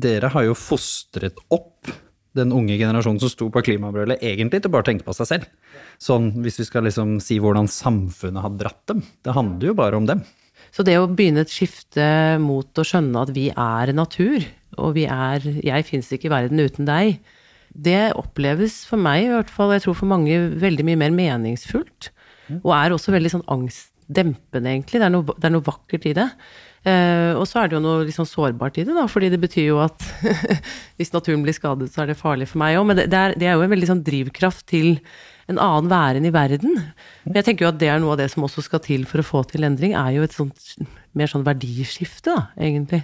dere har jo fostret opp den unge generasjonen som sto på klimabrølet, egentlig til bare å tenke på seg selv. Sånn hvis vi skal liksom si hvordan samfunnet har dratt dem. Det handler jo bare om dem. Så det å begynne et skifte mot å skjønne at vi er natur, og vi er Jeg fins ikke i verden uten deg, det oppleves for meg, i hvert fall, og jeg tror for mange, veldig mye mer meningsfullt. Og er også veldig sånn angstdempende, egentlig. Det er noe, det er noe vakkert i det. Eh, og så er det jo noe litt sånn sårbart i det, da, fordi det betyr jo at hvis naturen blir skadet, så er det farlig for meg òg. Men det, det, er, det er jo en veldig sånn drivkraft til en annen væren i verden. Men jeg tenker jo at det er noe av det som også skal til for å få til endring, er jo et sånt mer sånn verdiskifte, da, egentlig.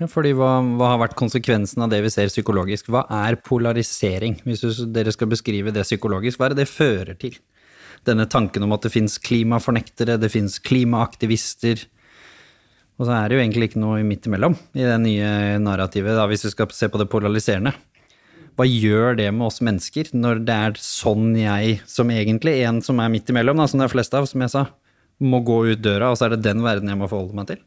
Ja, fordi hva, hva har vært konsekvensen av det vi ser psykologisk? Hva er polarisering? Hvis dere skal beskrive det psykologisk, hva er det det fører til? Denne tanken om at det fins klimafornektere, det fins klimaaktivister. Og så er det jo egentlig ikke noe midt imellom i det nye narrativet, da, hvis vi skal se på det polariserende. Hva gjør det med oss mennesker når det er sånn jeg, som egentlig en som er midt imellom, da, som det er flest av, som jeg sa, må gå ut døra, og så er det den verden jeg må forholde meg til?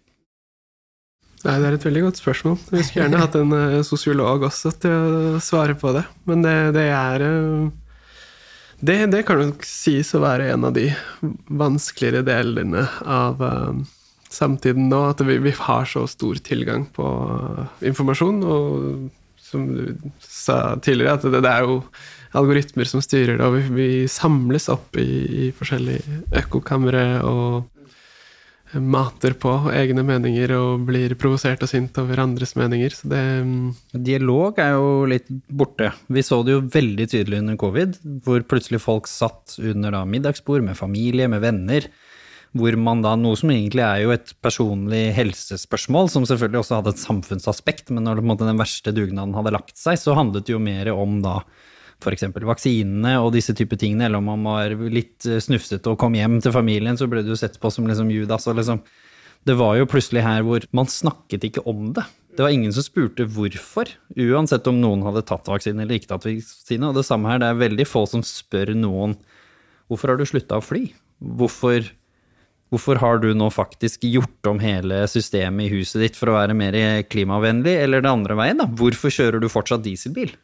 Nei, Det er et veldig godt spørsmål. Jeg skulle gjerne hatt en eh, sosiolog også til å svare på det. Men det, det er eh, det, det kan nok sies å være en av de vanskeligere delene av eh, samtiden nå. At vi, vi har så stor tilgang på informasjon. Og som du sa tidligere, at det, det er jo algoritmer som styrer det, og vi, vi samles opp i, i forskjellige økkokamre og mater på egne meninger og blir provosert og sint over andres meninger. Så det mm, Dialog er jo litt borte. Vi så det jo veldig tydelig under covid, hvor plutselig folk satt under da middagsbord med familie, med venner, hvor man da, noe som egentlig er jo et personlig helsespørsmål, som selvfølgelig også hadde et samfunnsaspekt, men når måte, den verste dugnaden hadde lagt seg, så handlet det jo mer om da f.eks. vaksinene og disse type tingene, eller om man var litt snufsete og kom hjem til familien, så ble det jo sett på som liksom Judas og liksom det var jo plutselig her hvor man snakket ikke om det. Det var ingen som spurte hvorfor, uansett om noen hadde tatt vaksine eller ikke tatt vaksine. Og det samme her, det er veldig få som spør noen hvorfor har du slutta å fly? Hvorfor, hvorfor har du nå faktisk gjort om hele systemet i huset ditt for å være mer klimavennlig, eller det andre veien, da? Hvorfor kjører du fortsatt dieselbil?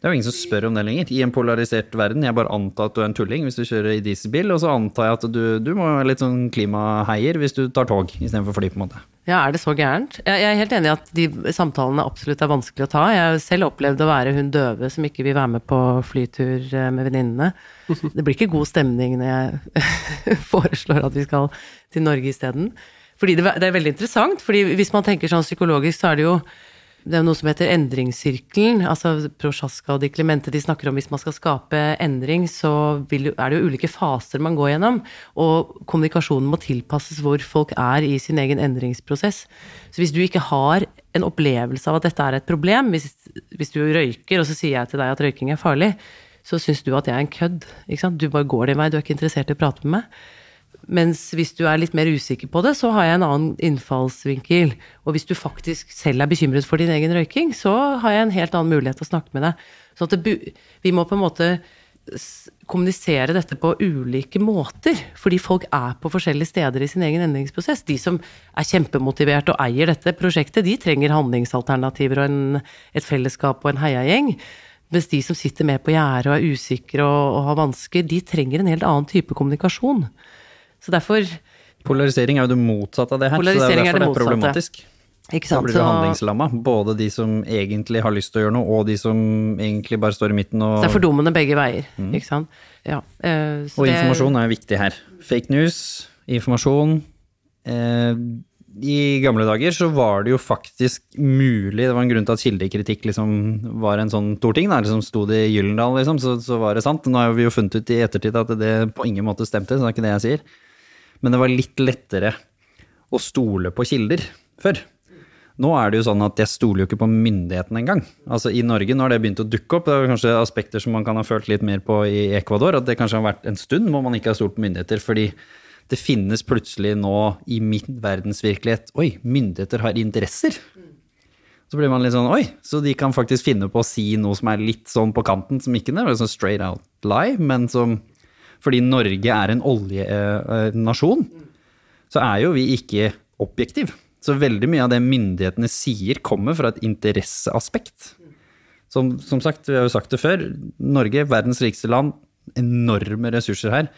Det er jo ingen som spør om det lenger. I en polarisert verden. Jeg bare antar at du er en tulling hvis du kjører i dieselbil, og så antar jeg at du, du må være litt sånn klimaheier hvis du tar tog istedenfor fly, på en måte. Ja, er det så gærent? Jeg er helt enig i at de samtalene absolutt er vanskelig å ta. Jeg har selv opplevd å være hun døve som ikke vil være med på flytur eh, med venninnene. Det blir ikke god stemning når jeg foreslår at vi skal til Norge isteden. Fordi det, det er veldig interessant, fordi hvis man tenker sånn psykologisk, så er det jo det er noe som heter endringssirkelen. altså Prosjaska og de Clemente de snakker om hvis man skal skape endring, så vil, er det jo ulike faser man går gjennom. Og kommunikasjonen må tilpasses hvor folk er i sin egen endringsprosess. Så hvis du ikke har en opplevelse av at dette er et problem, hvis, hvis du røyker, og så sier jeg til deg at røyking er farlig, så syns du at jeg er en kødd. Du bare går din vei, du er ikke interessert i å prate med meg. Mens hvis du er litt mer usikker på det, så har jeg en annen innfallsvinkel. Og hvis du faktisk selv er bekymret for din egen røyking, så har jeg en helt annen mulighet til å snakke med deg. Så det, vi må på en måte kommunisere dette på ulike måter. Fordi folk er på forskjellige steder i sin egen endringsprosess. De som er kjempemotivert og eier dette prosjektet, de trenger handlingsalternativer og en, et fellesskap og en heiagjeng. Mens de som sitter mer på gjerdet og er usikre og, og har vansker, de trenger en helt annen type kommunikasjon. Så derfor Polarisering er jo det motsatte av det her, så det er derfor er det det er problematisk. Ikke Da blir du handlingslamma. Både de som egentlig har lyst til å gjøre noe, og de som egentlig bare står i midten og Det er fordummende begge veier, ikke sant. Ja, Uh, så Og det- informasjon er jo viktig her. Fake news, informasjon. Uh, I gamle dager så var det jo faktisk mulig, det var en grunn til at kildekritikk liksom var en sånn stor ting, da, liksom sto det i Gyllendal, liksom, så, så var det sant. Nå har vi jo funnet ut i ettertid at det på ingen måte stemte, så det er ikke det jeg sier. Men det var litt lettere å stole på kilder før. Nå er det jo sånn at jeg stoler jo ikke på myndighetene engang. Altså I Norge nå har det begynt å dukke opp. Det er kanskje aspekter som man kan ha følt litt mer på i Ecuador. At det kanskje har vært en stund hvor man ikke har stolt på myndigheter. Fordi det finnes plutselig nå i min verdensvirkelighet Oi, myndigheter har interesser. Så blir man litt sånn oi, så de kan faktisk finne på å si noe som er litt sånn på kanten, som ikke er sånn straight out lie, men som Fordi Norge er en oljenasjon, så er jo vi ikke objektiv. Så veldig mye av det myndighetene sier, kommer fra et interesseaspekt. Som, som sagt, vi har jo sagt det før, Norge, verdens rikeste land, enorme ressurser her.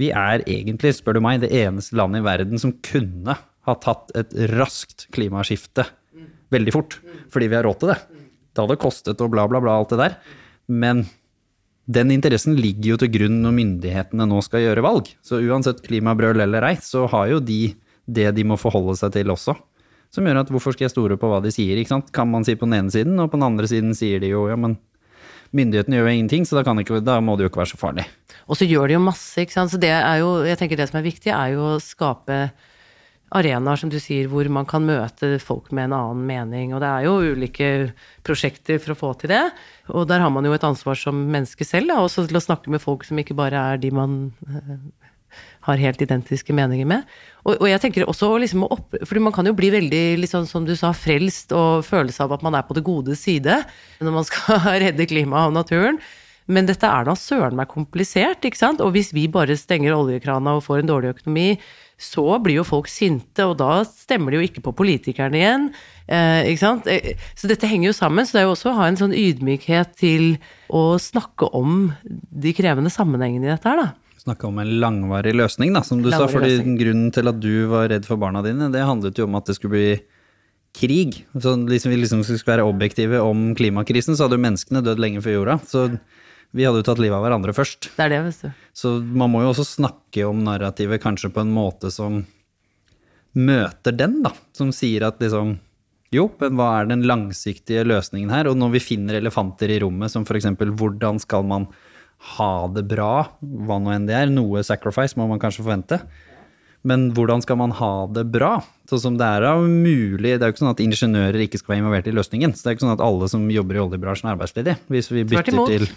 Vi er egentlig, spør du meg, det eneste landet i verden som kunne ha tatt et raskt klimaskifte veldig fort, fordi vi har råd til det. Det hadde kostet og bla, bla, bla, alt det der. Men den interessen ligger jo til grunn når myndighetene nå skal gjøre valg. Så uansett klimabrøl eller ei, så har jo de det de må forholde seg til også. Som gjør at hvorfor skal jeg store på hva de sier, ikke sant? Kan man si på den ene siden, og på den andre siden sier de jo ja, men myndighetene gjør jo ingenting, så da, ikke, da må det jo ikke være så farlig. Og så gjør de jo masse, ikke sant. Så det er jo, jeg tenker det som er viktig, er jo å skape arenaer, som du sier, hvor man kan møte folk med en annen mening. Og det er jo ulike prosjekter for å få til det. Og der har man jo et ansvar som menneske selv, da, også til å snakke med folk som ikke bare er de man eh, har helt identiske meninger med. Og, og jeg tenker også liksom opp, fordi man kan jo bli veldig, liksom, som du sa, frelst og følelse av at man er på det gode side når man skal redde klimaet og naturen. Men dette er da søren meg komplisert, ikke sant? Og hvis vi bare stenger oljekrana og får en dårlig økonomi, så blir jo folk sinte, og da stemmer de jo ikke på politikerne igjen. Eh, ikke sant? Eh, så dette henger jo sammen. Så det er jo også å ha en sånn ydmykhet til å snakke om de krevende sammenhengene i dette her, da snakke om en langvarig løsning, da, som du langvarig sa. fordi løsning. Grunnen til at du var redd for barna dine, det handlet jo om at det skulle bli krig. Så liksom vi liksom skulle være objektive om klimakrisen, så hadde jo menneskene dødd lenge før jorda. Så vi hadde jo tatt livet av hverandre først. Det er det, vet du. Så man må jo også snakke om narrativet kanskje på en måte som møter den, da. Som sier at liksom jo, men hva er den langsiktige løsningen her? Og når vi finner elefanter i rommet, som f.eks. hvordan skal man ha det bra, hva nå enn det er. Noe sacrifice må man kanskje forvente. Men hvordan skal man ha det bra? Sånn som det er mulig Det er jo ikke sånn at ingeniører ikke skal være involvert i løsningen. Så det er ikke sånn at alle som jobber i oljebransjen er arbeidsledige. Hvis vi bytter til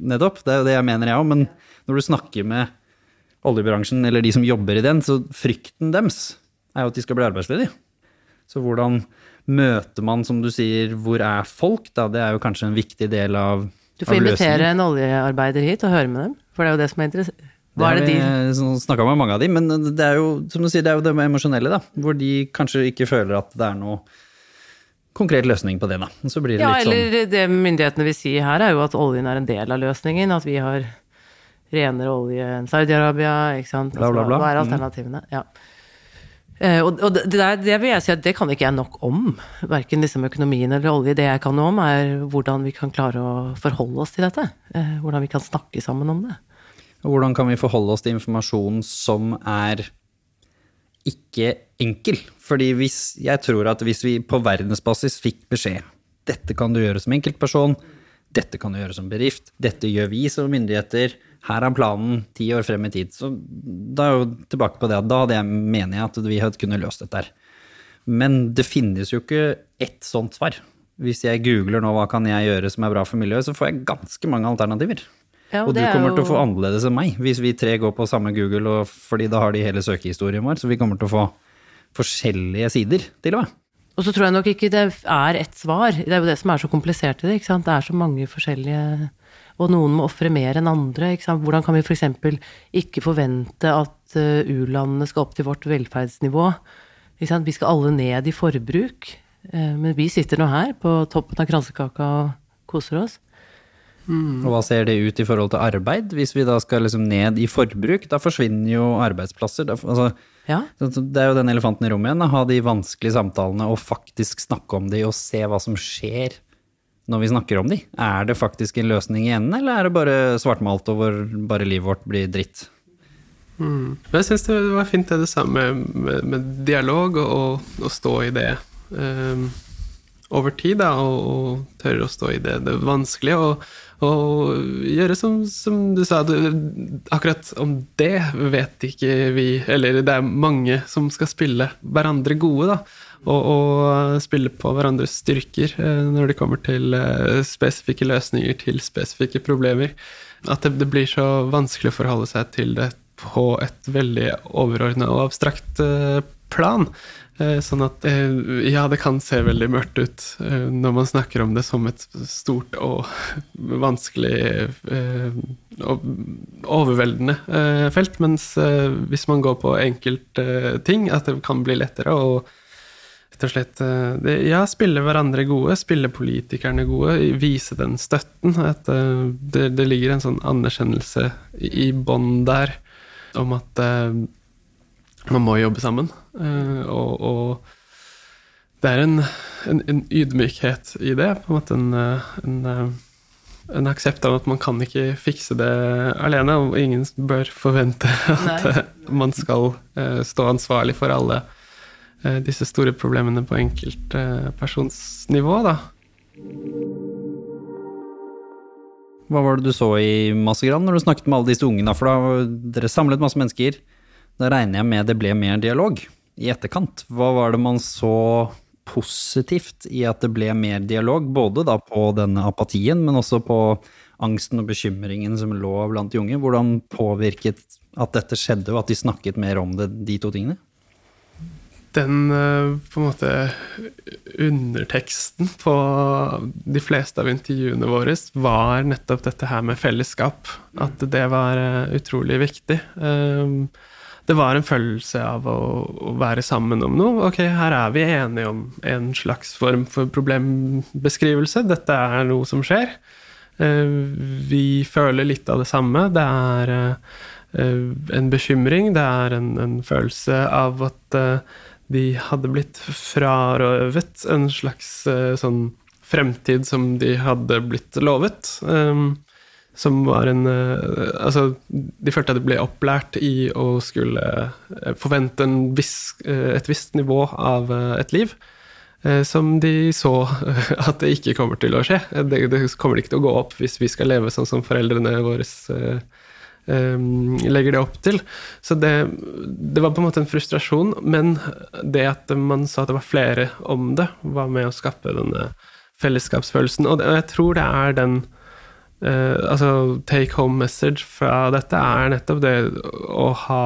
Nettopp. Det er jo det jeg mener, jeg òg. Men når du snakker med oljebransjen, eller de som jobber i den, så frykten deres er jo at de skal bli arbeidsledige. Så hvordan møter man, som du sier, hvor er folk, da? Det er jo kanskje en viktig del av du får invitere en oljearbeider hit og høre med dem, for det er jo det som er interessant. Hva er det de snakka med mange av dem, men det er jo som du sier, det er jo det emosjonelle, da. Hvor de kanskje ikke føler at det er noe konkret løsning på det, da. Så blir det ja, litt sånn eller det myndighetene vil si her, er jo at oljen er en del av løsningen. At vi har renere olje enn Saudi-Arabia, ikke sant. Bla, bla, bla. Hva er mm. alternativene? Ja. Eh, og, og det, der, det, vil jeg si at det kan ikke jeg nok om. Verken liksom økonomien eller olje. Det jeg kan noe om, er hvordan vi kan klare å forholde oss til dette. Eh, hvordan vi kan snakke sammen om det. Og hvordan kan vi forholde oss til informasjon som er ikke enkel? Fordi hvis, jeg tror at hvis vi på verdensbasis fikk beskjed dette kan du gjøre som enkeltperson, dette kan du gjøre som bedrift, dette gjør vi som myndigheter, her er planen ti år frem i tid. Så da er jo tilbake på det at da hadde jeg mener jeg at vi hadde kunnet løst dette her. Men det finnes jo ikke ett sånt svar. Hvis jeg googler nå hva kan jeg gjøre som er bra for miljøet, så får jeg ganske mange alternativer. Ja, og, og du kommer jo... til å få annerledes enn meg hvis vi tre går på samme Google, fordi da har de hele søkehistorien vår. Så vi kommer til å få forskjellige sider, til og med. Og så tror jeg nok ikke det er ett svar. Det er jo det som er så komplisert i det. ikke sant? Det er så mange forskjellige Og noen må ofre mer enn andre. ikke sant? Hvordan kan vi f.eks. ikke forvente at uh, u-landene skal opp til vårt velferdsnivå? Ikke sant? Vi skal alle ned i forbruk. Uh, men vi sitter nå her på toppen av kransekaka og koser oss. Mm. Og hva ser det ut i forhold til arbeid? Hvis vi da skal liksom ned i forbruk, da forsvinner jo arbeidsplasser. Da, altså, ja. Det er jo den elefanten i rommet igjen. Ha de vanskelige samtalene og faktisk snakke om de og se hva som skjer når vi snakker om de. Er det faktisk en løsning i enden, eller er det bare svartmalt og hvor bare livet vårt blir dritt? Mm. Jeg syns det var fint det du sa med, med, med dialog og å stå i det um, over tid, da, og, og tørre å stå i det, det vanskelige. og og gjøre som, som du sa, du, akkurat om det vet ikke vi Eller det er mange som skal spille hverandre gode, da. Og, og spille på hverandres styrker eh, når det kommer til eh, spesifikke løsninger til spesifikke problemer. At det, det blir så vanskelig å forholde seg til det på et veldig overordna og abstrakt eh, plan. Eh, Sånn at eh, ja, det kan se veldig mørkt ut eh, når man snakker om det som et stort og vanskelig og overveldende felt, mens hvis man går på enkelte ting, at det kan bli lettere å rett og slett Ja, spille hverandre gode, spille politikerne gode, vise den støtten. At det, ligger en sånn anerkjennelse i, bånn der om at man må jobbe sammen. eh, og, og det er en, en, en ydmykhet i det. på en måte en, eh, en, eh, en aksept av at man kan ikke fikse det alene, og ingen bør forvente at Nei. man skal stå ansvarlig for alle eh, disse store problemene på enkeltpersonsnivå, da. Hva var det du så i Massegran når du snakket med alle disse ungene? For da dere samlet masse mennesker. Da regner jeg med det ble mer dialog i etterkant. Hva var det man så positivt i at det ble mer dialog? Både da på denne apatien, men også på angsten og bekymringen som lå blant de unge. Hvordan påvirket at dette skjedde, og at de snakket mer om det, de to tingene? den eh, på en måte underteksten på de fleste av intervjuene våre var nettopp dette her med fellesskap. At det var eh, utrolig viktig. Um, Det var en følelse av å, å være sammen om noe. Ok, her er vi enige om en slags form for problembeskrivelse. Dette er noe som skjer. Eh, Vi føler litt av det samme. Det er eh, en bekymring, det er en, en følelse av at eh, de hadde blitt frarøvet en slags eh, sånn fremtid som de hadde blitt lovet. Um, som var en eh, Altså, de følte at de ble opplært i å skulle eh, forvente en viss, eh, et visst nivå av et liv. Som de så at det ikke kommer til å skje. Det, det kommer ikke til å gå opp hvis vi skal leve sånn som foreldrene våre legger det opp til. Så det, det var på en måte en frustrasjon, men det at man sa at det var flere om det, var med å skape denne fellesskapsfølelsen. Og jeg tror det er den eh, altså take home message fra dette er nettopp det å ha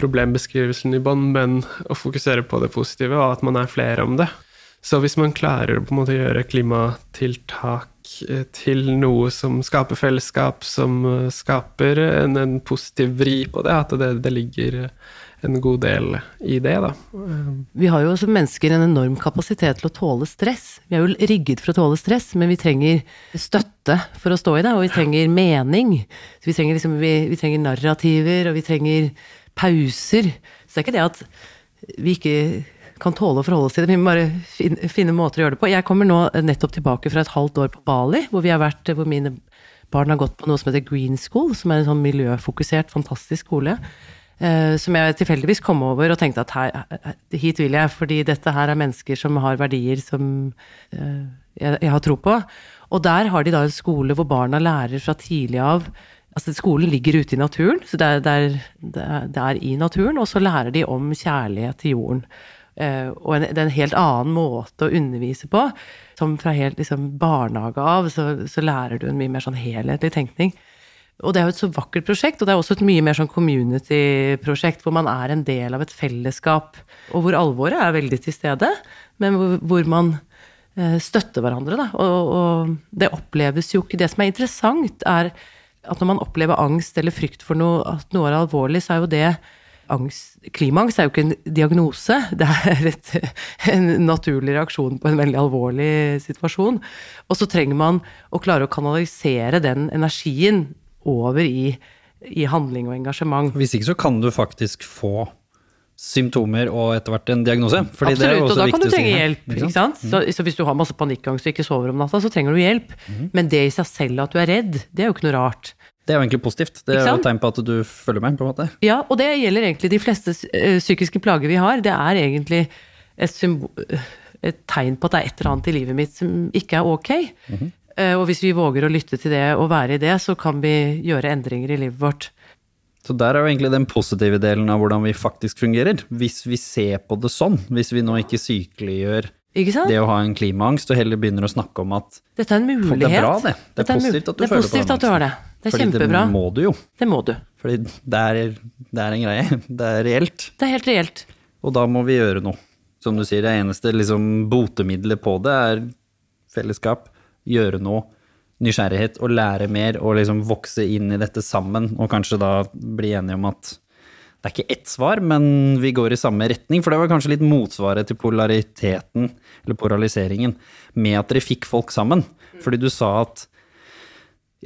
problembeskrivelsen i bånn, men å fokusere på det positive, og at man er flere om det. Så hvis man klarer å på en måte gjøre klimatiltak eh, til noe som skaper fellesskap, som eh, skaper en, en positiv vri på det, at det, det ligger en god del i det, da. Vi har jo som mennesker en enorm kapasitet til å tåle stress. Vi er jo rigget for å tåle stress, men vi trenger støtte for å stå i det, og vi trenger mening. Vi trenger, liksom, vi, vi trenger narrativer, og vi trenger pauser. Så det er ikke det at vi ikke kan tåle å forholde oss til det, vi må bare finne, måter å gjøre det på. Jeg kommer nå nettopp tilbake fra et halvt år på Bali, hvor vært, hvor mine barn har gått på noe som heter Green School, som er en sånn miljøfokusert, fantastisk skole. Eh, som jeg tilfeldigvis kom over og tenkte at her, hit vil jeg, fordi dette her er mennesker som har verdier som eh, jeg, jeg har tro på. Og der har de da en skole hvor barna lærer fra tidlig av Altså, skolen ligger ute i naturen, så det er, det, er, det, er i naturen, og så lærer de om kjærlighet til jorden. Uh, og en, det er en helt annen måte å undervise på. Som fra helt liksom, barnehage av, så, så lærer du en mye mer sånn helhetlig tenkning. Og det er jo et så vakkert prosjekt, og det er også et mye mer sånn community-prosjekt, hvor man er en del av et fellesskap, og hvor alvoret er veldig til stede, men hvor, hvor man eh, støtter hverandre, da. Og, og det oppleves jo ikke Det som er interessant, er at når man opplever angst eller frykt for noe, at noe er alvorlig, så er jo det angst, Klimaangst er jo ikke en diagnose, det er et, en naturlig reaksjon på en veldig alvorlig situasjon. Og så trenger man å klare å kanalisere den energien over i, i handling og engasjement. Hvis ikke så kan du faktisk få symptomer og etter hvert en diagnose. Fordi det er jo Absolutt, også og da kan du trenge her, hjelp. ikke ikke sant? Så, så hvis du har masse panikkangst og ikke sover om natta, så trenger du hjelp. Mm. Men det i seg selv at du er redd, det er jo ikke noe rart. Det er jo egentlig positivt. Det er jo et tegn på at du følger med, på en måte. Ja, og det gjelder egentlig de fleste eh, psykiske plager vi har. Det er egentlig et, et tegn på at det er et eller annet i livet mitt som ikke er ok. Mhm. Eh, Og hvis vi våger å lytte til det og være i det, så kan vi gjøre endringer i livet vårt. Så der er jo egentlig den positive delen av hvordan vi faktisk fungerer. Hvis vi ser på det sånn, hvis vi nå ikke sykeliggjør Ikke det å ha en klimaangst, og heller begynner å snakke om at Dette er en mulighet. det er bra, det. Det er er positivt at du er føler på den har det. Det er Fordi kjempebra. det må du jo. Det må du. Fordi det er, det er en greie. Det er reelt. Det er helt reelt. Og da må vi gjøre noe. Som du sier, det eneste liksom, botemiddelet på det er fellesskap. Gjøre noe. Nysgjerrighet og lære mer og liksom vokse inn i dette sammen. Og kanskje da bli enige om at det er ikke ett svar, men vi går i samme retning. For det var kanskje litt motsvaret til polariteten, eller polariseringen, med at dere fikk folk sammen. Fordi du sa at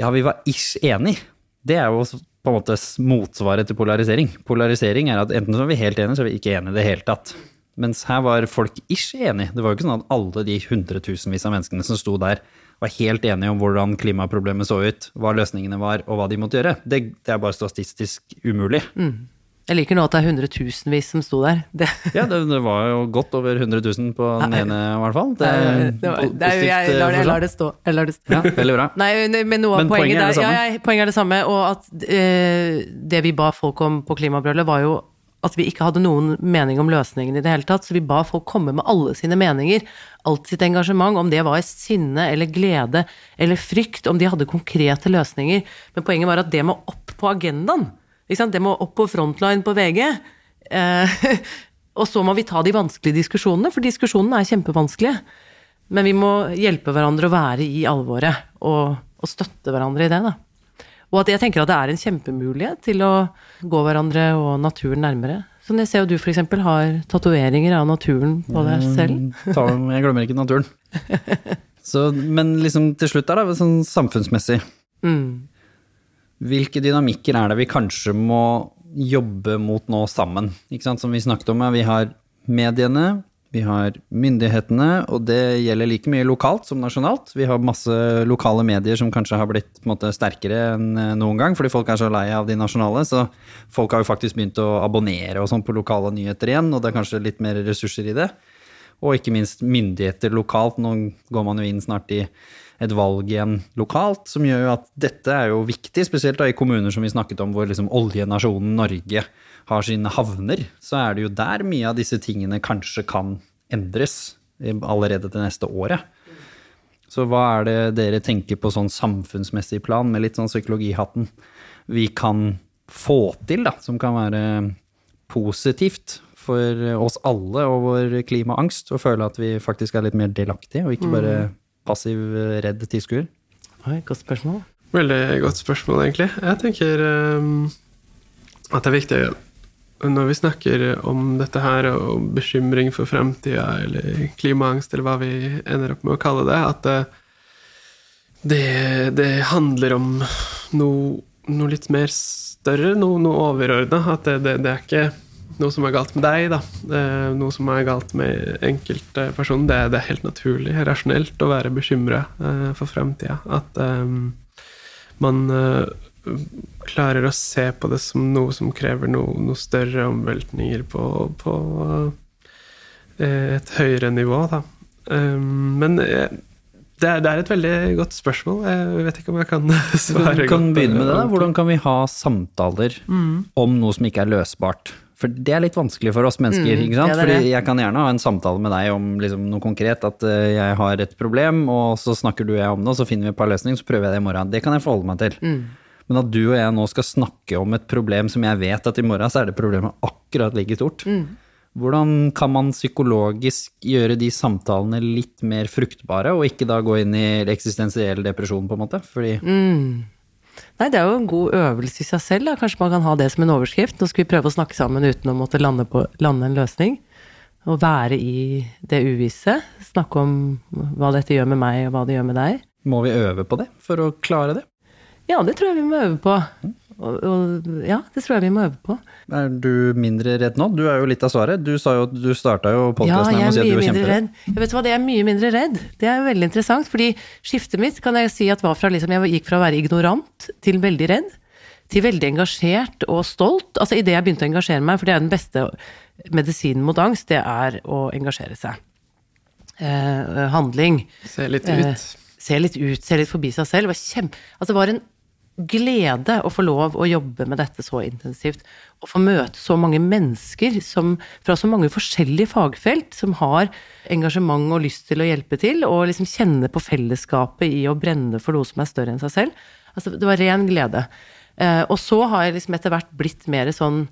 ja, vi var ish enig. Det er jo på en måte motsvaret til polarisering. Polarisering er at enten så er vi helt enige, så er vi ikke enige i det hele tatt. Mens her var folk ish enige. Det var jo ikke sånn at alle de hundretusenvis av menneskene som sto der, var helt enige om hvordan klimaproblemet så ut, hva løsningene var, og hva de måtte gjøre. Det, det er bare statistisk umulig. Jeg liker nå at det er hundretusenvis som sto der. Det, Ja, det, det var jo godt over 100 000 på den ene, i hvert fall. Det det, var, det er jeg, positivt, lar det, jeg eh, lar det stå. Jeg lar det stå. Ja, veldig bra. Nei, men noe av poenget, poenget er det samme. ja, ja, poenget er det samme, og at eh, det vi ba folk om på klimabrølet, var jo at vi ikke hadde noen mening om løsningen i det hele tatt, så vi ba folk komme med alle sine meninger, alt sitt engasjement, om det var sinne eller glede eller frykt, om de hadde konkrete løsninger. Men poenget var at det må opp på agendaen. Det må opp på frontline på VG. Eh, og så må vi ta de vanskelige diskusjonene, for diskusjonene er kjempevanskelige. Men vi må hjelpe hverandre å være i alvoret, og, og støtte hverandre i det, da. Og at jeg tenker at det er en kjempemulighet til å gå hverandre og naturen nærmere. Sånn jeg ser jo du f.eks. har tatoveringer av naturen på deg selv. Jeg glemmer ikke naturen. Så, men liksom til slutt er det sånn samfunnsmessig. Mm. Hvilke dynamikker er det vi kanskje må jobbe mot nå sammen? Som vi snakket om, vi har mediene, vi har myndighetene, og det gjelder like mye lokalt som nasjonalt. Vi har masse lokale medier som kanskje har blitt en måte, sterkere enn eh, noen gang, fordi folk er så lei av de nasjonale. Så folk har jo faktisk begynt å abonnere og sånn på lokale nyheter igjen, og det er kanskje litt mer ressurser i det. Og ikke minst myndigheter lokalt. Nå går man jo inn snart i et valg igjen lokalt, som gjør jo at dette er jo viktig, spesielt da i kommuner som vi snakket om, hvor liksom oljenasjonen Norge har sine havner. Så er det jo der mye av disse tingene kanskje kan endres allerede til neste året. Så hva er det dere tenker på sånn samfunnsmessig plan, med litt sånn psykologihatten, vi kan få til, da, som kan være positivt for oss alle og vår klimaangst, og føle at vi faktisk er litt mer delaktige, og ikke bare passiv, redd tilskuer? Oi, godt spørsmål. Veldig godt spørsmål, egentlig. Jeg tenker um, at det er viktig når vi snakker om dette her, og bekymring for fremtida, eller klimaangst, eller hva vi ender opp med å kalle det, at det, det, det handler om noe, noe litt mer større, noe, noe overordna. At det, det, det er ikke noe som er galt med deg, da. Eh, Noe som er galt med enkeltpersoner. Det, det er helt naturlig, rasjonelt, å være bekymra for fremtida. At um, man eh, klarer å se på det som noe som krever noe, noe større omveltninger på, på eh, et høyere nivå, da. Um, men eh, det er, det er et veldig godt spørsmål. Jeg vet ikke om jeg kan svare Du kan godt, begynne med det. da. Hvordan kan vi ha samtaler om noe som ikke er løsbart? For det er litt vanskelig for oss mennesker. Mm, ikke sant? ja, det Fordi jeg kan gjerne ha en samtale med deg om liksom, noe konkret. At eh, jeg har et problem, og så snakker du og jeg om det, og så finner vi et par løsninger, så prøver jeg det i morgen. Det kan jeg forholde meg til. Mm. Men at du og jeg nå skal snakke om et problem som jeg vet at i morgen så er det problemet akkurat like stort. Mm. Hvordan kan man psykologisk gjøre de samtalene litt mer fruktbare, og ikke da gå inn i eksistensiell depresjon, på en måte? Fordi Mm. Nei, det er jo en god øvelse i seg selv. Da. Kanskje man kan ha det som en overskrift. Nå skal vi prøve å snakke sammen uten å måtte lande, på, lande en løsning. Og være i det uvisse. Snakke om hva dette gjør med meg, og hva det gjør med deg. må vi øve på det for å klare det? Ja, det tror jeg vi må øve på. Og, og, ja, det tror jeg vi må øve på. Er du mindre redd nå? Du er jo litt av svaret. Du sa jo at du starta jo podkasten ja, med å si at du var mindre kjemperedd. redd. Jeg vet hva, det er mye mindre redd. Det er veldig interessant, fordi skiftet mitt kan jeg si at var fra liksom, jeg gikk fra å være ignorant til veldig redd, til veldig engasjert og stolt. Altså idet jeg begynte å engasjere meg, for det er den beste medisinen mot angst, det er å engasjere seg. Eh, handling. Se litt Eh, ut. se litt ut, se litt forbi seg selv. Det var, kjempe, altså det var en glede å få lov å jobbe med dette så intensivt. Og få møte så mange mennesker som, fra så mange forskjellige fagfelt, som har engasjement og lyst til å hjelpe til, og liksom kjenne på fellesskapet i å brenne for noe som er større enn seg selv. Altså, det var ren glede. Eh, og så har jeg liksom etter hvert blitt mer sånn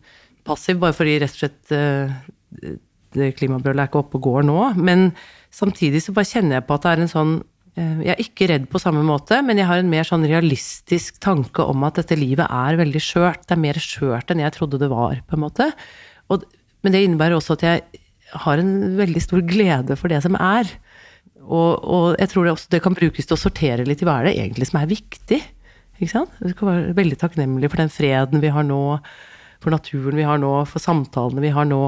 passiv, bare fordi rett og slett eh, klimabrølet er ikke oppe og går nå. Men samtidig så bare kjenner jeg på at det er en sånn Jeg er ikke redd på samme måte, men jeg har en mer sånn realistisk tanke om at dette livet er veldig skjørt. Det er mer skjørt enn jeg trodde det var, på en måte. Og, men det innebærer også at jeg har en veldig stor glede for det som er. Og, og jeg tror det også det kan brukes til å sortere litt i hva er det egentlig som er viktig. Ikke sant? Du kan være veldig takknemlig for den freden vi har nå, for naturen vi har nå, for samtalene vi har nå.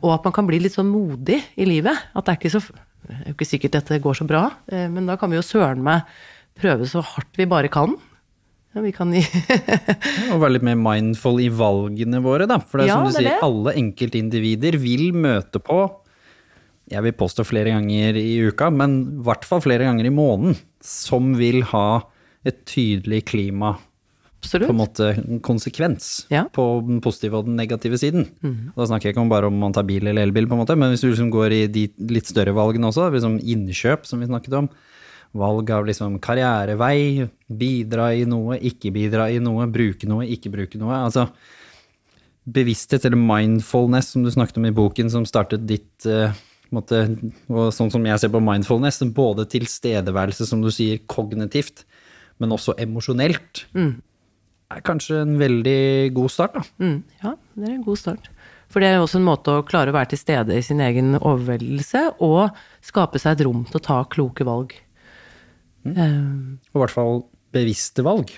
Og at man kan bli litt sånn modig i livet. At det er ikke så Det er jo ikke sikkert dette går så bra, eh, men da kan vi jo søren meg prøve så hardt vi bare kan. Ja, vi kan gi Og være litt mer mindful i valgene våre, da. For det er Ja, som du er sier, det. alle enkeltindivider vil møte på jeg vil påstå flere ganger i uka, men i hvert fall flere ganger i måneden, som vil ha et tydelig klima på en måte konsekvens Ja. på den positive og den negative siden. Da snakker jeg ikke om bare om man tar bil eller elbil, på en måte, men hvis du liksom går i de litt større valgene også, liksom innkjøp som vi snakket om, valg av liksom karrierevei, bidra i noe, ikke bidra i noe, bruke noe, ikke bruke noe. Altså bevissthet eller mindfulness som du snakket om i boken, som startet ditt uh, måte, og sånn som jeg ser på mindfulness, både tilstedeværelse, som du sier, kognitivt, men også emosjonelt, er kanskje en veldig god start, da. Mm, ja, det er en god start. For det er jo også en måte å klare å være til stede i sin egen overveldelse, og skape seg et rom til å ta kloke valg. Eh, Og i hvert fall bevisste valg.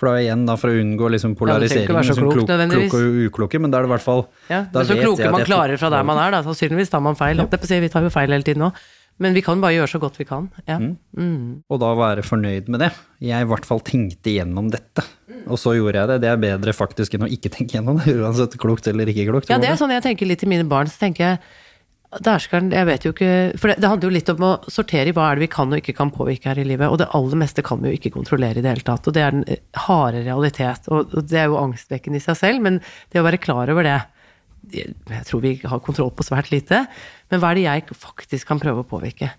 For da igjen, da, for å unngå liksom polariseringen, ja, som klok, klok, og ukloke, men da er det i hvert fall Ja, da vet så at Så kloke man klarer fra der man er, da. Sannsynligvis tar man feil. Ja. jeg. Vi tar jo feil hele tiden nå. Men vi kan bare gjøre så godt vi kan. Ja. Mm. Og da være fornøyd med det. Jeg i hvert fall tenkte gjennom dette, og så gjorde jeg det. Det er bedre faktisk enn å ikke tenke gjennom det, uansett klokt eller ikke klokt. ja, det er sånn jeg tenker litt til mine barn. Så tenker jeg Dæskeren, jeg vet jo ikke For det, det handler jo litt om å sortere i hva er det vi kan og ikke kan påvirke her i livet. Og det aller meste kan vi jo ikke kontrollere i det hele tatt. Og det er den eh, harde realitet. Og, og det er jo angstvekkende i seg selv, men det å være klar over det jeg tror vi har kontroll på svært lite. Men hva er det jeg faktisk kan prøve å påvirke?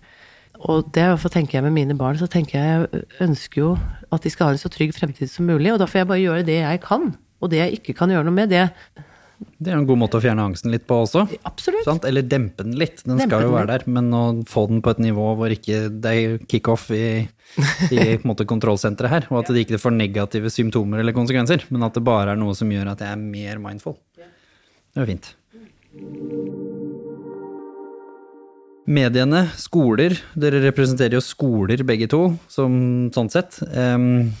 Og det er hvorfor tenker jeg med mine barn, så tenker jeg jeg ønsker jo at de skal ha en så trygg fremtid som mulig. Og da får jeg bare gjøre det jeg kan. Og det jeg ikke kan gjøre noe med, det Det er en god måte å fjerne angsten litt på også. Absolutt. Sant? Eller dempe den litt. Den Dempe skal jo være der, men å få den på et nivå hvor ikke det er kickoff i, i på måte kontrollsenteret her, og at det ikke får negative symptomer eller konsekvenser, men at det bare er noe som gjør at jeg er mer mindful. Det er jo fint. Mediene, skoler, dere representerer jo skoler begge to, som sånn sett. Um,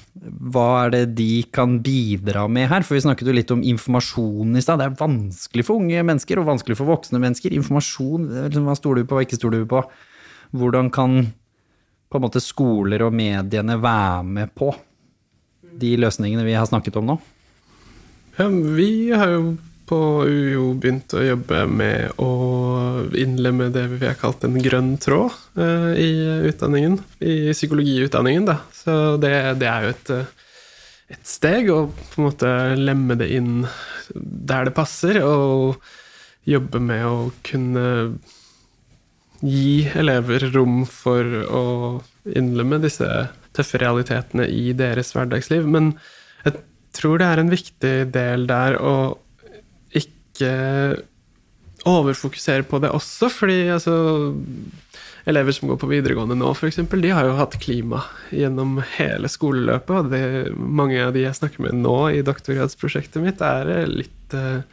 hva er det de kan bidra med her? For vi snakket jo litt om informasjon i stad. Det er vanskelig for unge mennesker, og vanskelig for voksne mennesker. Informasjon, liksom, hva stoler du på, hva ikke stoler du på? Hvordan kan på en måte skoler og mediene være med på de løsningene vi har snakket om nå? Ja, vi har jo på UiO begynt å jobbe med å innlemme det vi har kalt en grønn tråd eh, i utdanningen, i psykologiutdanningen. Da. Så det, det er jo et, eh, et steg å på en måte lemme det inn der det passer, og jobbe med å kunne gi elever rom for å innlemme disse tøffe realitetene i deres hverdagsliv. Men jeg tror det er en viktig del der å ikke overfokusere på det også, fordi altså Elever som går på videregående nå, f.eks., de har jo hatt klima gjennom hele skoleløpet. Og det, mange av de jeg snakker med nå i doktorgradsprosjektet mitt, er eh, litt uh,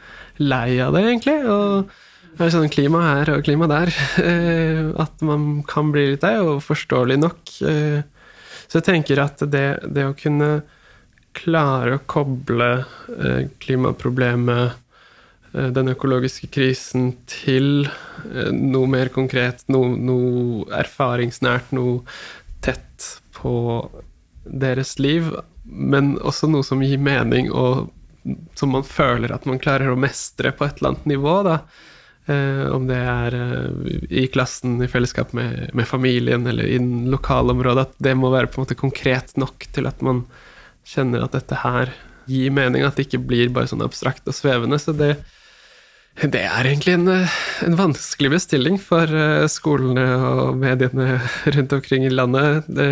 lei av det, egentlig. Og det er sånn klima her og klima der. eh, at man kan bli litt lei, og forståelig nok. så jeg tenker at det, det å kunne klare å koble klimaproblemet, den økologiske krisen, til eh, noe mer konkret, noe, noe erfaringsnært, noe tett på deres liv, men også noe som gir mening, og som man føler at man klarer å mestre på et eller annet nivå. da. Eh, om det er eh, i klassen, i fellesskap med, med familien eller i lokalområdet. At det må være på en måte konkret nok til at man kjenner at dette her gir mening. At det ikke blir bare sånn abstrakt og svevende. Så det, det er egentlig en, eh, en vanskelig bestilling for eh, skolene og mediene rundt omkring i landet. Det,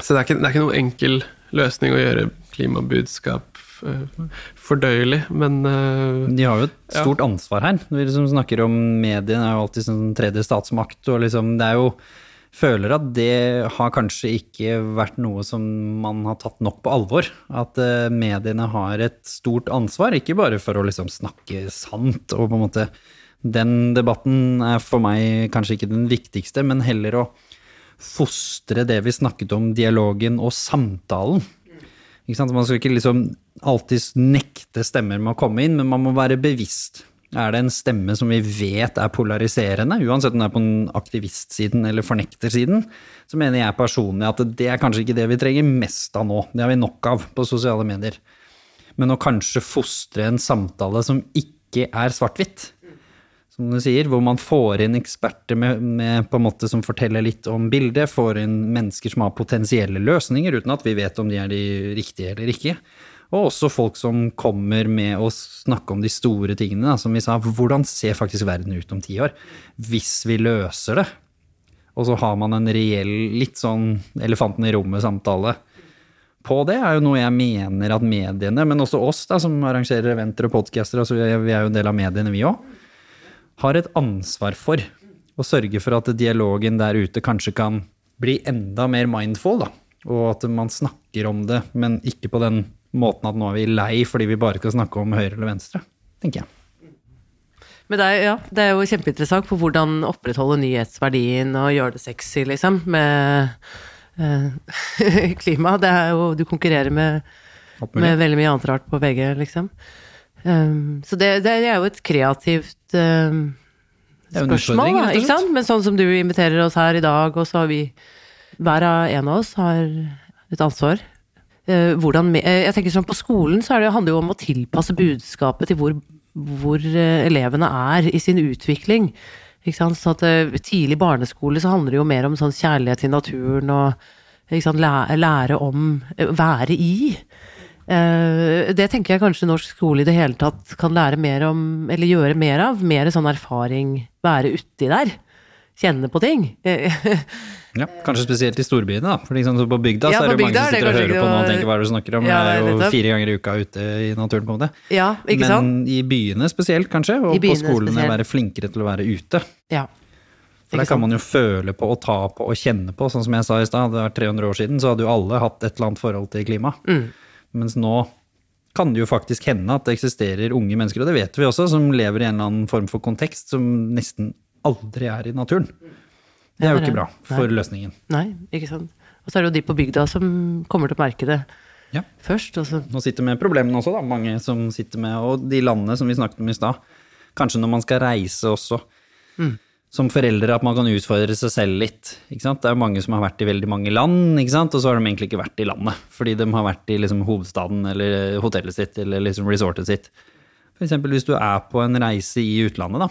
så det er, ikke, det er ikke noen enkel løsning å gjøre klimabudskap eh, fordøyelig, men De har jo et Ja. stort ansvar her. Vi liksom snakker om mediene, er jo alltid sånn tredje statsmakt, og liksom det er jo Føler at det har kanskje ikke vært noe som man har tatt nok på alvor. At eh, mediene har et stort ansvar, ikke bare for å liksom snakke sant og på en måte Den debatten er for meg kanskje ikke den viktigste, men heller å fostre det vi snakket om, dialogen og samtalen. Man skal ikke liksom alltid nekte stemmer med å komme inn, men man må være bevisst. Er det en stemme som vi vet er polariserende, uansett om det er på den aktivistsiden eller fornektersiden, så mener jeg personlig at det er kanskje ikke det vi trenger mest av nå. Det har vi nok av på sosiale medier. Men å kanskje fostre en samtale som ikke er svart-hvitt, som du sier, hvor man får inn eksperter med, med på en måte som forteller litt om bildet, får inn mennesker som har potensielle løsninger, uten at vi vet om de er de riktige eller ikke. Og også folk som kommer med å snakke om de store tingene, da, som vi sa. Hvordan ser faktisk verden ut om ti år? Hvis vi løser det. Og så har man en reell, litt sånn elefanten i rommet-samtale på det, er jo noe jeg mener at mediene, men også oss da, som arrangerer eventer og podcaster, altså vi er jo en del av mediene vi òg, har et ansvar for å sørge for at dialogen der ute kanskje kan bli enda mer mindful, da. Og at man snakker om det, men ikke på den måten at nå er vi lei fordi vi bare skal snakke om høyre eller venstre, tenker jeg. Men det er, ja, det er jo kjempeinteressant på hvordan opprettholde nyhetsverdien og gjøre det sexy, liksom, med eh, klima. Det er jo Du konkurrerer med, med veldig mye annet rart på VG, liksom. Um, så det, det er jo et kreativt um, Det spørsmål, da, ikke sant? Men sånn som du inviterer oss her i dag, og så har vi Hver av en av oss har et ansvar. Eh, hvordan, eh, jeg tenker sånn På skolen så det, handler det jo om å tilpasse budskapet til hvor, hvor eh, elevene er i sin utvikling. Så at Tidlig barneskole så handler det jo mer om sånn kjærlighet til naturen og sant? Lære, om være i. Det tenker jeg kanskje norsk skole i det hele tatt kan lære mer om, eller gjøre mer av. Mer sånn erfaring, være uti der. Kjenne på ting. Ja, kanskje spesielt i storbyene, da. For liksom, på bygda Ja, så er det jo mange som er sitter og hører på nå og tenker hva er det du snakker om. Ja, jeg er jo fire ganger i uka ute i naturen på en måte. ja, ikke Men sant? i byene spesielt, kanskje, og på skolene spesielt. være flinkere til å være ute. Ja. For der kan man jo føle på og ta på og kjenne på. Sånn som jeg sa i stad, det var 300 år siden, så hadde jo alle hatt et eller annet forhold til klima. Mm. Mens nå kan det jo faktisk hende at det eksisterer unge mennesker, og det vet vi også, som lever i en eller annen form for kontekst som nesten aldri er i naturen. Det er jo ikke bra for for løsningen. Nei, ikke sant. Og så er det jo de på bygda som kommer til å merke det Ja. først. Og så Nå sitter med problemene også, da. Mange som sitter med Og de landene som vi snakket om i stad. Kanskje når man skal reise også. Som foreldre at man kan utfordre seg selv litt. Ikke sant? Det er mange som har vært i veldig mange land, ikke sant? og så har de egentlig ikke vært i landet. Fordi de har vært i liksom hovedstaden eller hotellet sitt eller liksom resortet sitt. Eksempel hvis du er på en reise i utlandet, da.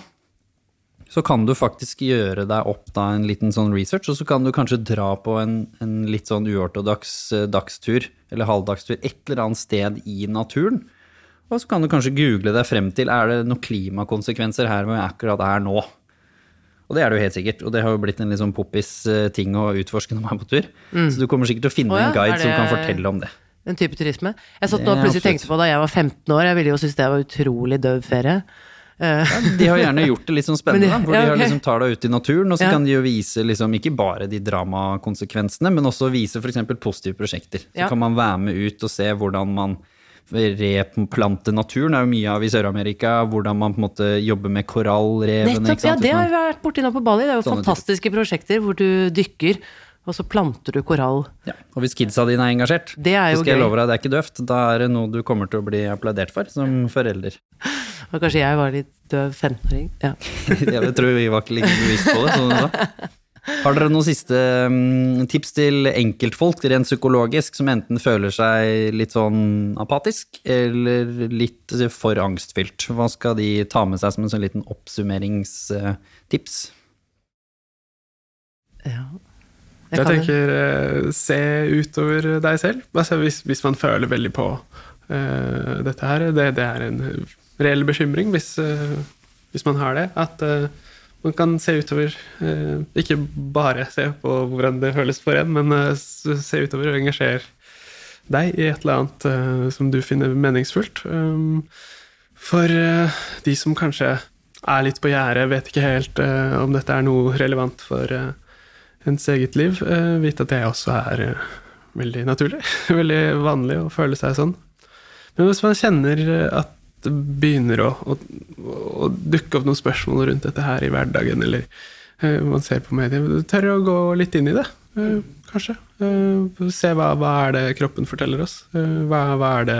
Så kan du faktisk gjøre deg opp da en liten sånn research, og så kan du kanskje dra på en, en litt sånn uortodoks eh, dagstur, eller halvdagstur, et eller annet sted i naturen. Og så kan du kanskje google deg frem til er det noen klimakonsekvenser her hvor jeg akkurat er nå. Og det er det jo helt sikkert, og det har jo blitt en litt sånn poppis eh, ting å utforske når man er på tur. Så du kommer sikkert til å finne oh, ja, en guide det... som kan fortelle om det. en type turisme. Jeg satt nå og plutselig tenkte på da jeg var 15 år, jeg ville jo synes det var utrolig døv ferie. Eh, De har gjerne gjort det litt sånn spennende, de- hvor ja, de har ok. liksom tar deg ut i naturen, og så Ja. kan de jo vise liksom, ikke bare de dramakonsekvensene, men også vise f.eks. positive prosjekter. Så Ja. kan man være med ut og se hvordan man replanter naturen. Er jo mye av i Sør-Amerika, hvordan man på en måte jobber med korallrevene. nettopp, ja, det har vi vært borti nå på Bali. Det er jo Sånne fantastiske prosjekter hvor du dykker, og så planter du korall. ja. Og hvis kidsa dine er engasjert, Det er jo så skal jeg love deg, det er ikke døvt. Da er det noe du kommer til å bli applaudert for som forelder. Og kanskje jeg var litt døv 15-åring. Ja. Jeg tror vi var ikke like bevisst på det. Sånn da. Har dere noen siste mm, tips til enkeltfolk, rent psykologisk, som enten føler seg litt sånn apatisk eller litt for angstfylt? Hva skal de ta med seg som en sånn liten oppsummeringstips? ja. Jeg tenker eh, se utover deg selv. Altså, hvis, hvis man føler veldig på eh, dette her, det, det er en reell bekymring hvis, eh, hvis man har det. At man kan se utover. ikke bare se på hvordan det føles for en, men se utover og engasjere deg i et eller annet som du finner meningsfullt. For de som kanskje er litt på gjerdet, vet ikke helt om dette er noe relevant for ens eget liv, eh, vite at det også er eh, veldig naturlig. veldig vanlig å føle seg sånn. Men hvis man kjenner eh, at det begynner å, å, å dukke opp noen spørsmål rundt dette her i hverdagen, eller uh, man ser på medier, tør å gå litt inn i det, uh, kanskje. Uh, se hva, hva er det kroppen forteller oss. Hva, hva er det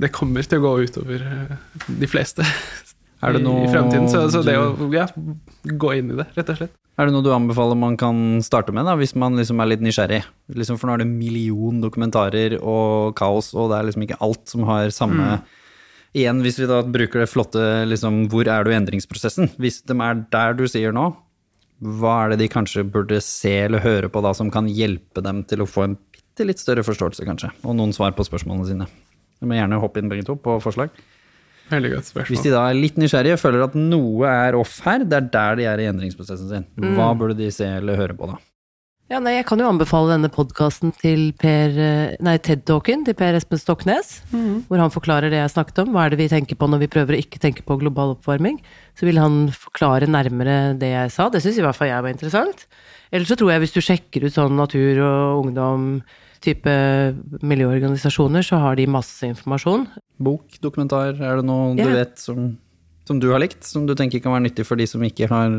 det kommer til å gå utover de fleste det i, i fremtiden. Så, så det å ja, gå inn i det, rett og slett. Er det noe du anbefaler man kan starte med, da, hvis man liksom er litt nysgjerrig? Liksom, for nå er det en million dokumentarer og kaos, og det er liksom ikke alt som har samme Igjen, hvis vi da bruker det flotte liksom, Hvor er du i endringsprosessen? Hvis de er der du sier nå, hva er det de kanskje burde se eller høre på da, som kan hjelpe dem til å få en bitte litt større forståelse, kanskje? Og noen svar på spørsmålene sine. Du må gjerne hoppe inn begge to på forslag. Veldig godt Hvis de da er litt nysgjerrige, føler at noe er off her, det er der de er i endringsprosessen sin. Hva burde de se eller høre på da? Ja, nei, jeg kan jo anbefale denne podkasten til Per eh, Nei, TED-talken til Per Espen Stoknes. Hvor han forklarer det jeg snakket om. Hva er det vi tenker på når vi prøver å ikke tenke på global oppvarming? Så vil han forklare nærmere det jeg sa. Det syns i hvert fall jeg var interessant. Ellers så tror jeg hvis du sjekker ut sånn natur og ungdom, type miljøorganisasjoner, så har de masse informasjon. Bok, dokumentar, er det noe du vet som, som du har likt, som du tenker kan være nyttig for de som ikke har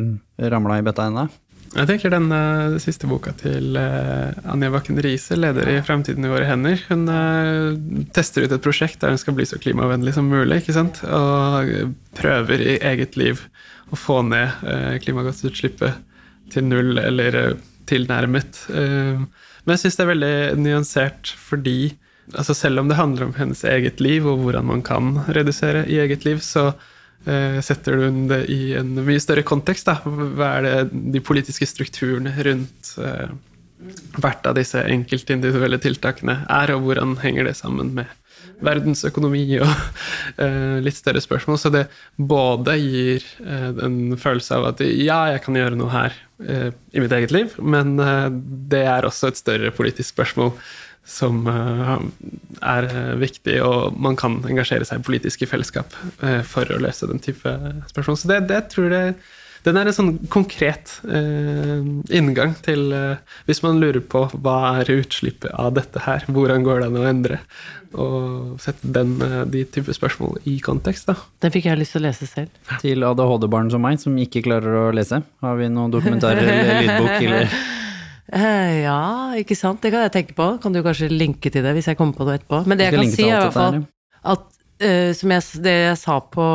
ramla i bøtta ennå? Jeg tenker den uh, siste boka til uh, Anja Bakken Riise, leder i Fremtiden i våre hender, hun uh, tester ut et prosjekt der hun skal bli så klimavennlig som mulig, ikke sant? Og prøver i eget liv å få ned klimagassutslippet til null eller tilnærmet. Men jeg syns det er veldig nyansert fordi altså selv om det handler om hennes eget liv og hvordan man kan redusere i eget liv, så eh, setter du det i en mye større kontekst. Da. Hva er det de politiske strukturene rundt eh, hvert av disse enkeltindividuelle tiltakene er, og hvordan henger det sammen med verdensøkonomi og eh, litt større spørsmål. Så det både gir en følelse av at ja, jeg kan gjøre noe her i mitt eget liv, men det er også et større politisk spørsmål som eh, er eh, viktig, og man kan engasjere seg i politiske fellesskap eh, for å løse den type spørsmål. Så det, det tror jeg den er en sånn konkret eh, inngang til eh, Hvis man lurer på hva er utslippet av dette her, hvordan går det an å endre, og sette den, de type spørsmål i kontekst, da. Den fikk jeg lyst til å lese selv. Til ADHD-barn som meg, som ikke klarer å lese. Har vi noen dokumentarer eller lydbok eller ja, ikke sant. Det kan jeg tenke på. Kan du kanskje linke til det hvis jeg kommer på det etterpå. Men det Jeg jeg kan si, er i hvert fall at uh, som jeg, det jeg sa på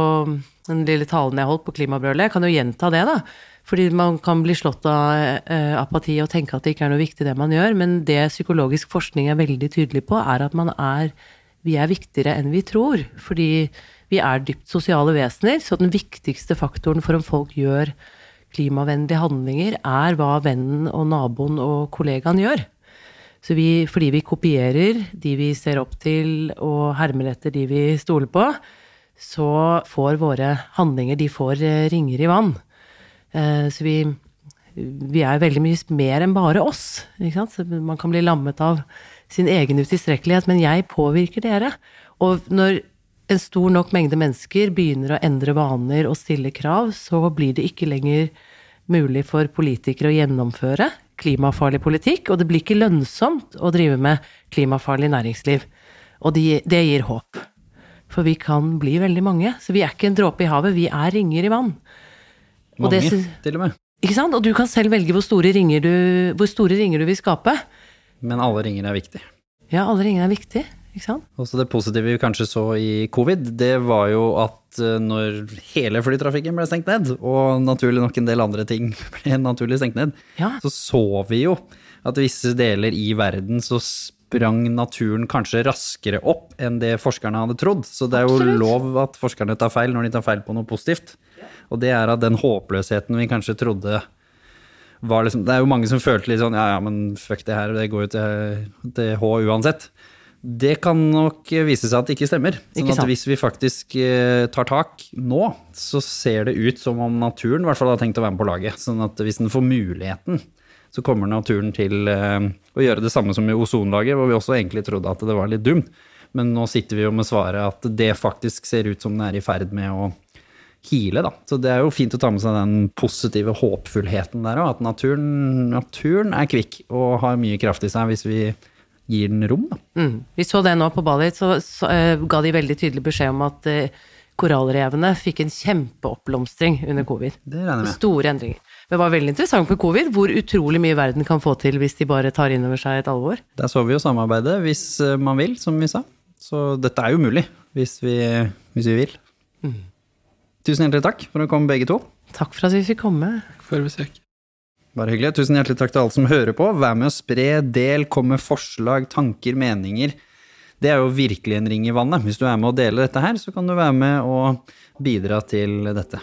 den lille talen jeg holdt på klimabrølet, jeg kan jo gjenta det, da. Fordi man kan bli slått av uh, apati og tenke at det ikke er noe viktig det man gjør. Men det psykologisk forskning er veldig tydelig på, er at man er Vi er viktigere enn vi tror. Fordi vi er dypt sosiale vesener, så den viktigste faktoren for om folk gjør klimavennlige handlinger, er hva vennen og naboen og kollegaen gjør. Så vi, fordi vi kopierer de vi ser opp til og hermer etter de vi stoler på, så får våre handlinger de får eh, ringer i vann. Eh, Så vi, vi er veldig mye mer enn bare oss. Man kan bli lammet av sin egen utilstrekkelighet, men jeg påvirker dere. Og når en stor nok mengde mennesker begynner å endre vaner og stille krav, så blir det ikke lenger mulig for politikere å gjennomføre klimafarlig politikk, og det blir ikke lønnsomt å drive med klimafarlig næringsliv. Og det, det gir håp. For vi kan bli veldig mange. Så vi er ikke en dråpe i havet, vi er ringer i vann. Og mange, det, til og med. Ikke sant? Og du kan selv velge hvor store ringer du, hvor store ringer du vil skape. Men alle ringer er viktig. Ja, alle ringer er viktige. Også det positive vi kanskje så i covid, det var jo at eh, når hele flytrafikken ble stengt ned, og naturlig nok en del andre ting ble naturlig stengt ned, Ja. så så vi jo at visse deler i verden så sprang naturen kanskje raskere opp enn det forskerne hadde trodd. Så det er jo Absolutt. lov at forskerne tar feil når de tar feil på noe positivt. Og det er at den håpløsheten vi kanskje trodde var liksom Det er jo mange som følte litt sånn ja ja, men fuck det her, det går jo til, til H uansett. Det kan nok vise seg at det ikke stemmer. Sånn at hvis vi faktisk eh, tar tak nå, så ser det ut som om naturen i hvert fall har tenkt å være med på laget. Sånn at hvis den får muligheten, så kommer naturen til eh, å gjøre det samme som i ozonlaget, hvor vi også egentlig trodde at det var litt dumt. Men nå sitter vi jo med svaret at det faktisk ser ut som det er i ferd med å hile, da. Så det er jo fint å ta med seg den positive håpfullheten der òg, at naturen, naturen er kvikk og har mye kraft i seg hvis vi gir den rom, da. Mm. Vi så det nå på Bali, så, så uh, ga de veldig tydelig beskjed om at uh, korallrevene fikk en kjempeoppblomstring under covid. Det regner jeg med. Store endringer. Det var veldig interessant med covid, hvor utrolig mye verden kan få til hvis de bare tar inn over seg et alvor. Der så vi jo samarbeidet hvis eh, man vil, som vi sa. Så dette er jo mulig, hvis vi, hvis vi vil. Tusen hjertelig takk for å komme begge to. Takk for at vi fikk komme. Takk For besøk. Bare hyggelig. Tusen hjertelig takk til alle som hører på. Vær med å spre, del, kom med forslag, tanker, meninger. Det er jo virkelig en ring i vannet. Hvis du er med å dele dette her, så kan du være med å bidra til dette.